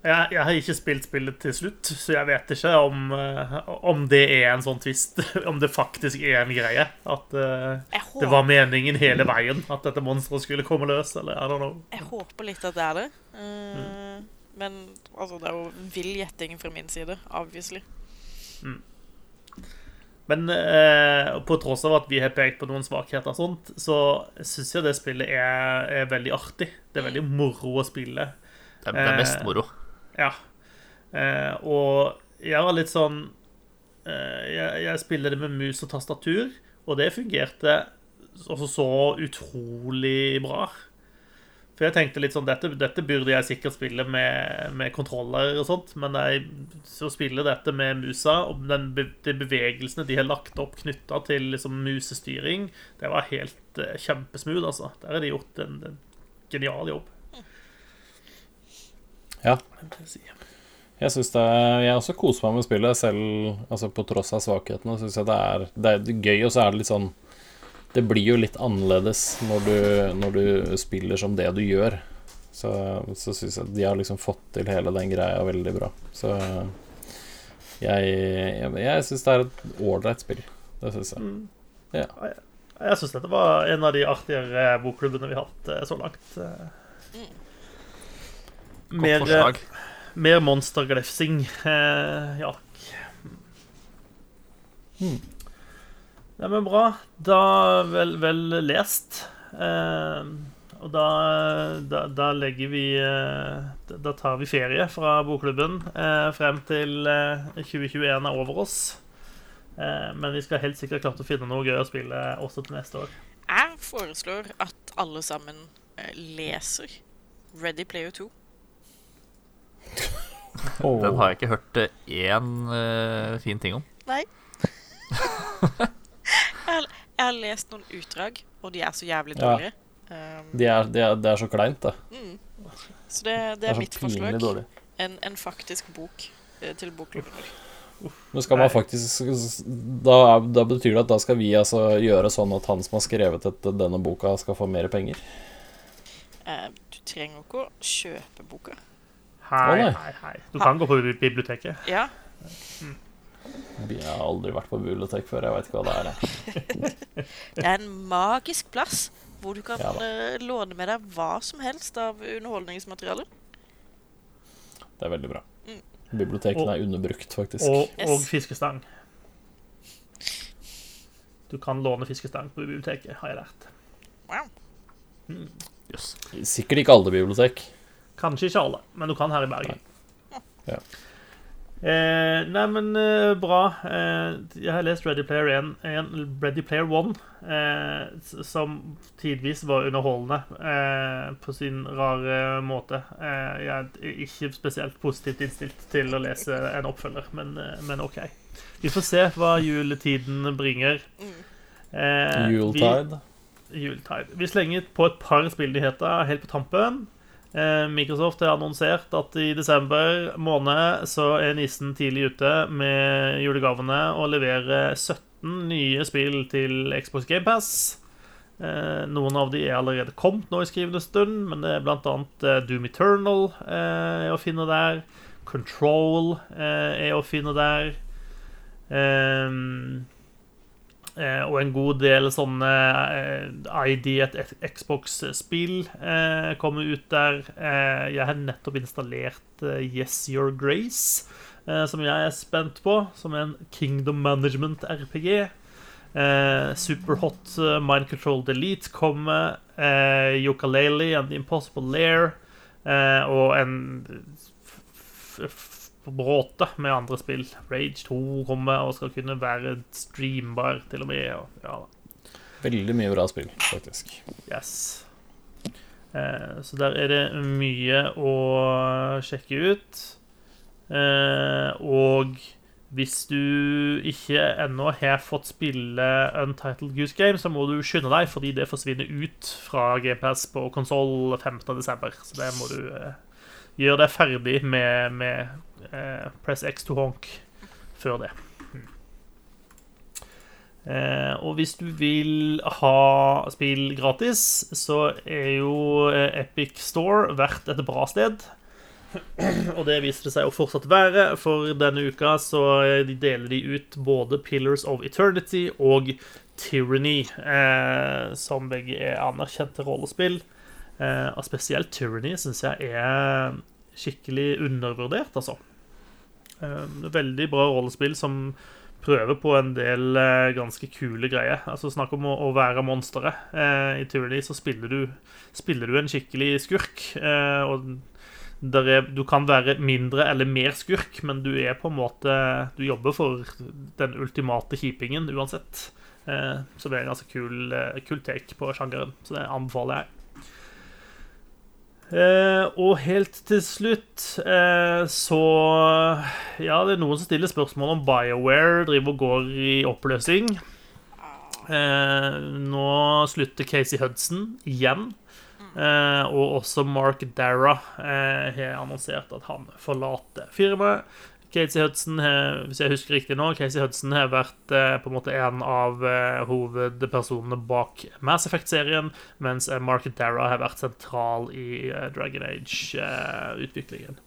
Jeg, jeg har ikke spilt spillet til slutt, så jeg vet ikke om, eh, om det er en sånn twist. (laughs) Om det faktisk er en greie. At uh, det var meningen hele veien at dette monsteret skulle komme løs. Eller I don't know. jeg håper litt at det er det. Eh, Men altså, det er jo vill gjetting fra min side, obviously. Men eh, på tross av at vi har pekt på noen svakheter, og sånt, så syns jeg det spillet er, er veldig artig. Det er veldig moro å spille. Det er, det er mest moro. Ja. Eh, og jeg var litt sånn eh, jeg, jeg spiller det med mus og tastatur, og det fungerte også så utrolig bra. For jeg tenkte litt sånn Dette, dette burde jeg sikkert spille med, med kontroller og sånt, men jeg, så spiller dette med musa, og den, de bevegelsene de har lagt opp knytta til liksom, musestyring, det var helt eh, kjempesmooth, altså. Der har de gjort en, en genial jobb. Ja. Jeg syns det Jeg også koser meg med spillet, selv altså på tross av svakhetene. Synes jeg det er, det er gøy, og så er det litt sånn Det blir jo litt annerledes når du, når du spiller som det du gjør. Så, så syns jeg de har liksom fått til hele den greia veldig bra. Så jeg, jeg, jeg syns det er et ålreit spill. Det syns jeg. Jeg syns dette var en av de artigere bokklubbene vi har hatt eh, så langt. Eh. Godt Mer, forslag. mer monsterglefsing, eh, ja. Nei, men bra. Da vel, vel lest. Eh, og da, da, da legger vi eh, da- tar vi ferie fra bokklubben eh, frem til eh, 2021 er over oss. Eh, men vi skal helt sikkert klart å finne noe gøy å spille også til neste år. Jeg foreslår at alle sammen eh, leser Ready Player 2. Den har jeg ikke hørt eh, én uh, fin ting om. Nei. jeg, har, jeg har lest noen utdrag, og de er så jævlig dårlige. Ja. Det er, de er, det er så kleint, det. så det, det Det er er mitt forslag. En, en faktisk bok eh, til bokklubben. Men skal man faktisk da, da betyr det at da skal vi altså gjøre sånn at han som har skrevet et, denne boka, skal få mer penger? Eh, du trenger ikke å kjøpe boka. Hei, hei, hei. Du kan gå på biblioteket. Ja, Jeg har aldri vært på bibliotek før, jeg vet ikke hva det er. (laughs) det er en magisk plass hvor du kan Ja eh, låne med deg hva som helst av underholdningsmateriale. Det er veldig bra. Mm. Bibliotekene er underbrukt, faktisk. Og, Yes. og fiskestang. Du kan låne fiskestang på biblioteket, har jeg lært. Wow. Jøss. Sikkert ikke alle bibliotek. Kanskje ikke alle, men du kan her i Bergen. Ja. Eh, nei, men eh, bra. Eh, jeg har lest Ready Player 1, 1 Ready Player 1 eh, som tidvis var underholdende eh, på sin rare måte. Eh, jeg er ikke spesielt positivt innstilt til å lese en oppfølger, men, men OK. Vi får se hva juletiden bringer. Eh, vi- Yuletide. Yuletide. Vi slenger på et par spillnyheter helt på tampen. Eh, Microsoft har annonsert at i desember måned så er nissen tidlig ute med julegavene og leverer 17 nye spill til Xbox GamePass. Eh, noen av de er allerede kommet nå i skrivende stund, men det er annet eh, Doom Eternal er å finne der. Control er å finne der. Ehm, Eh, og en god del sånne eh, ID et Xbox-spill eh, kommer ut der. Eh, jeg har nettopp installert eh, Yes Your Grace, eh, som jeg er spent på. Som er en Kingdom Management-RPG. Eh, Superhot Mind Control Delete kommer. Eh, Yokalele and The Impossible Lair. Eh, og en bråte med andre spill. Rage 2 kommer og skal kunne være streambar til og med. Og, ja. Veldig mye bra spill, faktisk. yes. Eh, så der er det mye å sjekke ut. Eh, og hvis du ikke ennå har fått spille Untitled Goose Game, så må du skynde deg, fordi det forsvinner ut fra GPS på konsoll 15.12. Så det må du eh, gjøre deg ferdig med, med eh, Press X to honk før det. Eh, og hvis du vil ha spill gratis, så er jo eh, Epic Store verdt et bra sted. Og det viste det seg å fortsatt være, for denne uka så eh, de deler de ut både Pillars of Eternity og Tyranny, eh, som begge er anerkjente rollespill. Eh, og spesielt Tyranny syns jeg er skikkelig undervurdert, altså. Eh, veldig bra rollespill som prøver på en del eh, ganske kule greier. Altså Snakk om å, å være monsteret. Eh, I Tyranny så spiller du, spiller du en skikkelig skurk. Og er, du kan være mindre eller mer skurk, men du er på en måte Du jobber for den ultimate kjipingen uansett. Så det er en ganske kul, kul take på sjangeren. Så det anbefaler jeg. Eh, og helt til slutt eh, så Ja, det er noen som stiller spørsmål om BioWare driver og går i oppløsning. Eh, nå slutter Casey Hudson igjen. Eh, og også Mark Dara eh, har annonsert at han forlater firmaet. Casey Hudson, hvis jeg husker riktig nå, Casey Hudson har vært eh, på en måte en av eh, hovedpersonene bak Mass Effect-serien, mens eh, Mark Dara har vært sentral i Dragon Age-utviklingen.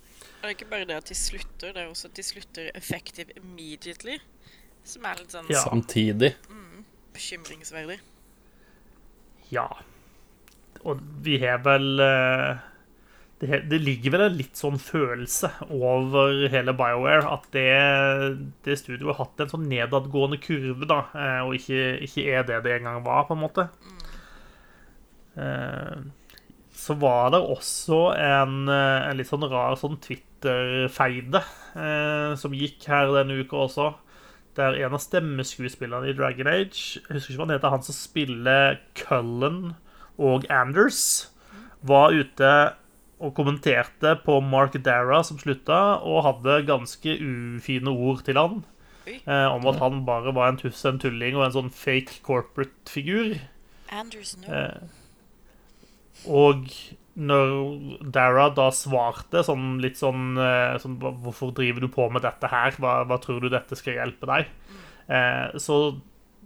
Det er ikke bare det at de slutter, det er også at de slutter effective immediately. Som er litt sånn Ja. Samtidig. bekymringsverdig. Ja. Og vi har vel eh, det, det ligger vel en litt sånn følelse over hele BioWare at det, det studioet har hatt en sånn nedadgående kurve, da, eh, og ikke, ikke er det det en gang var, på en måte. Eh, Så var det også en, eh, en litt sånn rar sånn Twitter-feide som gikk her denne uka også. Der en av stemmeskuespillerne i Dragon Age Jeg husker ikke hva han heter, han som spiller Cullen og Anders, var ute og kommenterte på Mark Dara som slutta, og hadde ganske ufine ord til han. Eh, om at han bare var en tuss, en tulling og en sånn fake corporate-figur. Eh, og når Dara da svarte sånn litt sånn, eh, sånn Hvorfor driver du på med dette her? Hva, hva tror du dette skal hjelpe deg? Eh, så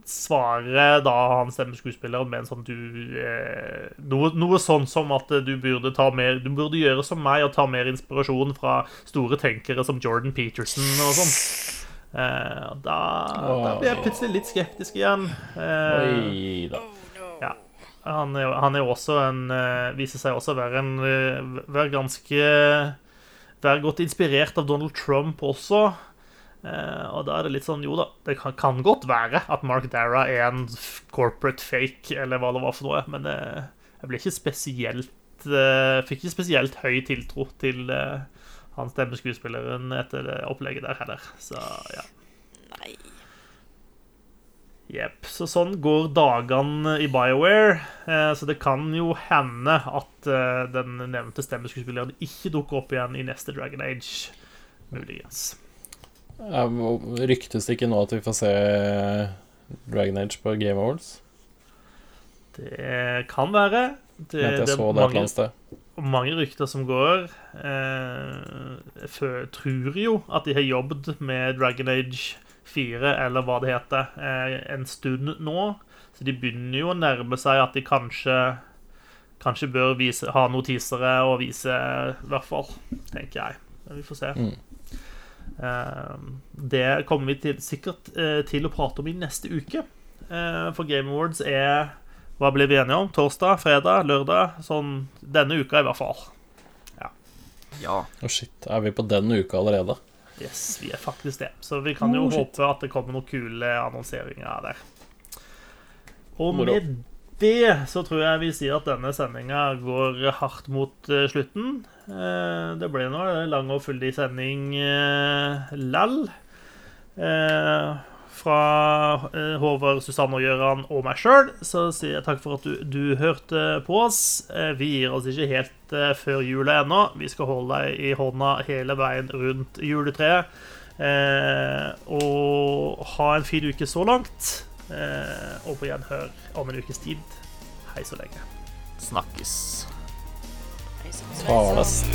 svarer da han stemmer skuespilleren med en sånn du eh, noe, noe sånn som at du burde ta mer Du burde gjøre som meg og ta mer inspirasjon fra store tenkere som Jordan Peterson og sånn. Eh, da, da blir jeg plutselig litt skeptisk igjen. Eh, ja. Han er, han er også en eh, Viser seg også å være en eh, Være ganske Være godt inspirert av Donald Trump også. Eh, og da er det litt sånn Jo da, det kan, kan godt være at Mark Dara er en corporate fake, eller hva det var for noe, men eh, jeg ble ikke spesielt eh, Fikk ikke spesielt høy tiltro til han stemmeskuespilleren etter det opplegget der heller. Så ja. Nei. Jepp. Så sånn går dagene i BioWare. Eh, så det kan jo hende at eh, den nevnte stemmeskuespilleren ikke dukker opp igjen i neste Dragon Age. Muligens. Ryktes det ikke nå at vi får se Dragon Age på Game Awards? Det kan være. Det, jeg det er mange, mange rykter som går. Eh, jeg tror jo at de har jobbet med Dragon Age 4, eller hva det heter, eh, en stund nå. Så de begynner jo å nærme seg at de kanskje Kanskje bør vise, ha noen teasere å vise, i hvert fall. Tenker jeg. Vi får se. Mm. Eh, det kommer vi til, sikkert eh, til å prate om i neste uke. Eh, for Game Awards er Hva ble vi enige om? Torsdag, fredag, lørdag? Sånn denne uka, i hvert fall. Ja. Å shit, er vi på den uka allerede? Yes, vi er faktisk det. Så vi kan jo Oh, håpe at det kommer noen kule annonseringer der. Og Moro. med det så tror jeg vi sier at denne sendinga går hardt mot slutten. Eh, det ble nå lang og fyldig sending uh, lall. Eh, fra eh, Håvard, Susanne og Gøran og meg sjøl så sier jeg takk for at du, du hørte på oss. Eh, vi gir oss ikke helt eh, før jula ennå. Vi skal holde deg i hånda hele veien rundt juletreet. Eh, og ha en fin uke så langt. Eh, og på gjenhør om en ukes tid. Hei så lenge. Snakkes. Talest.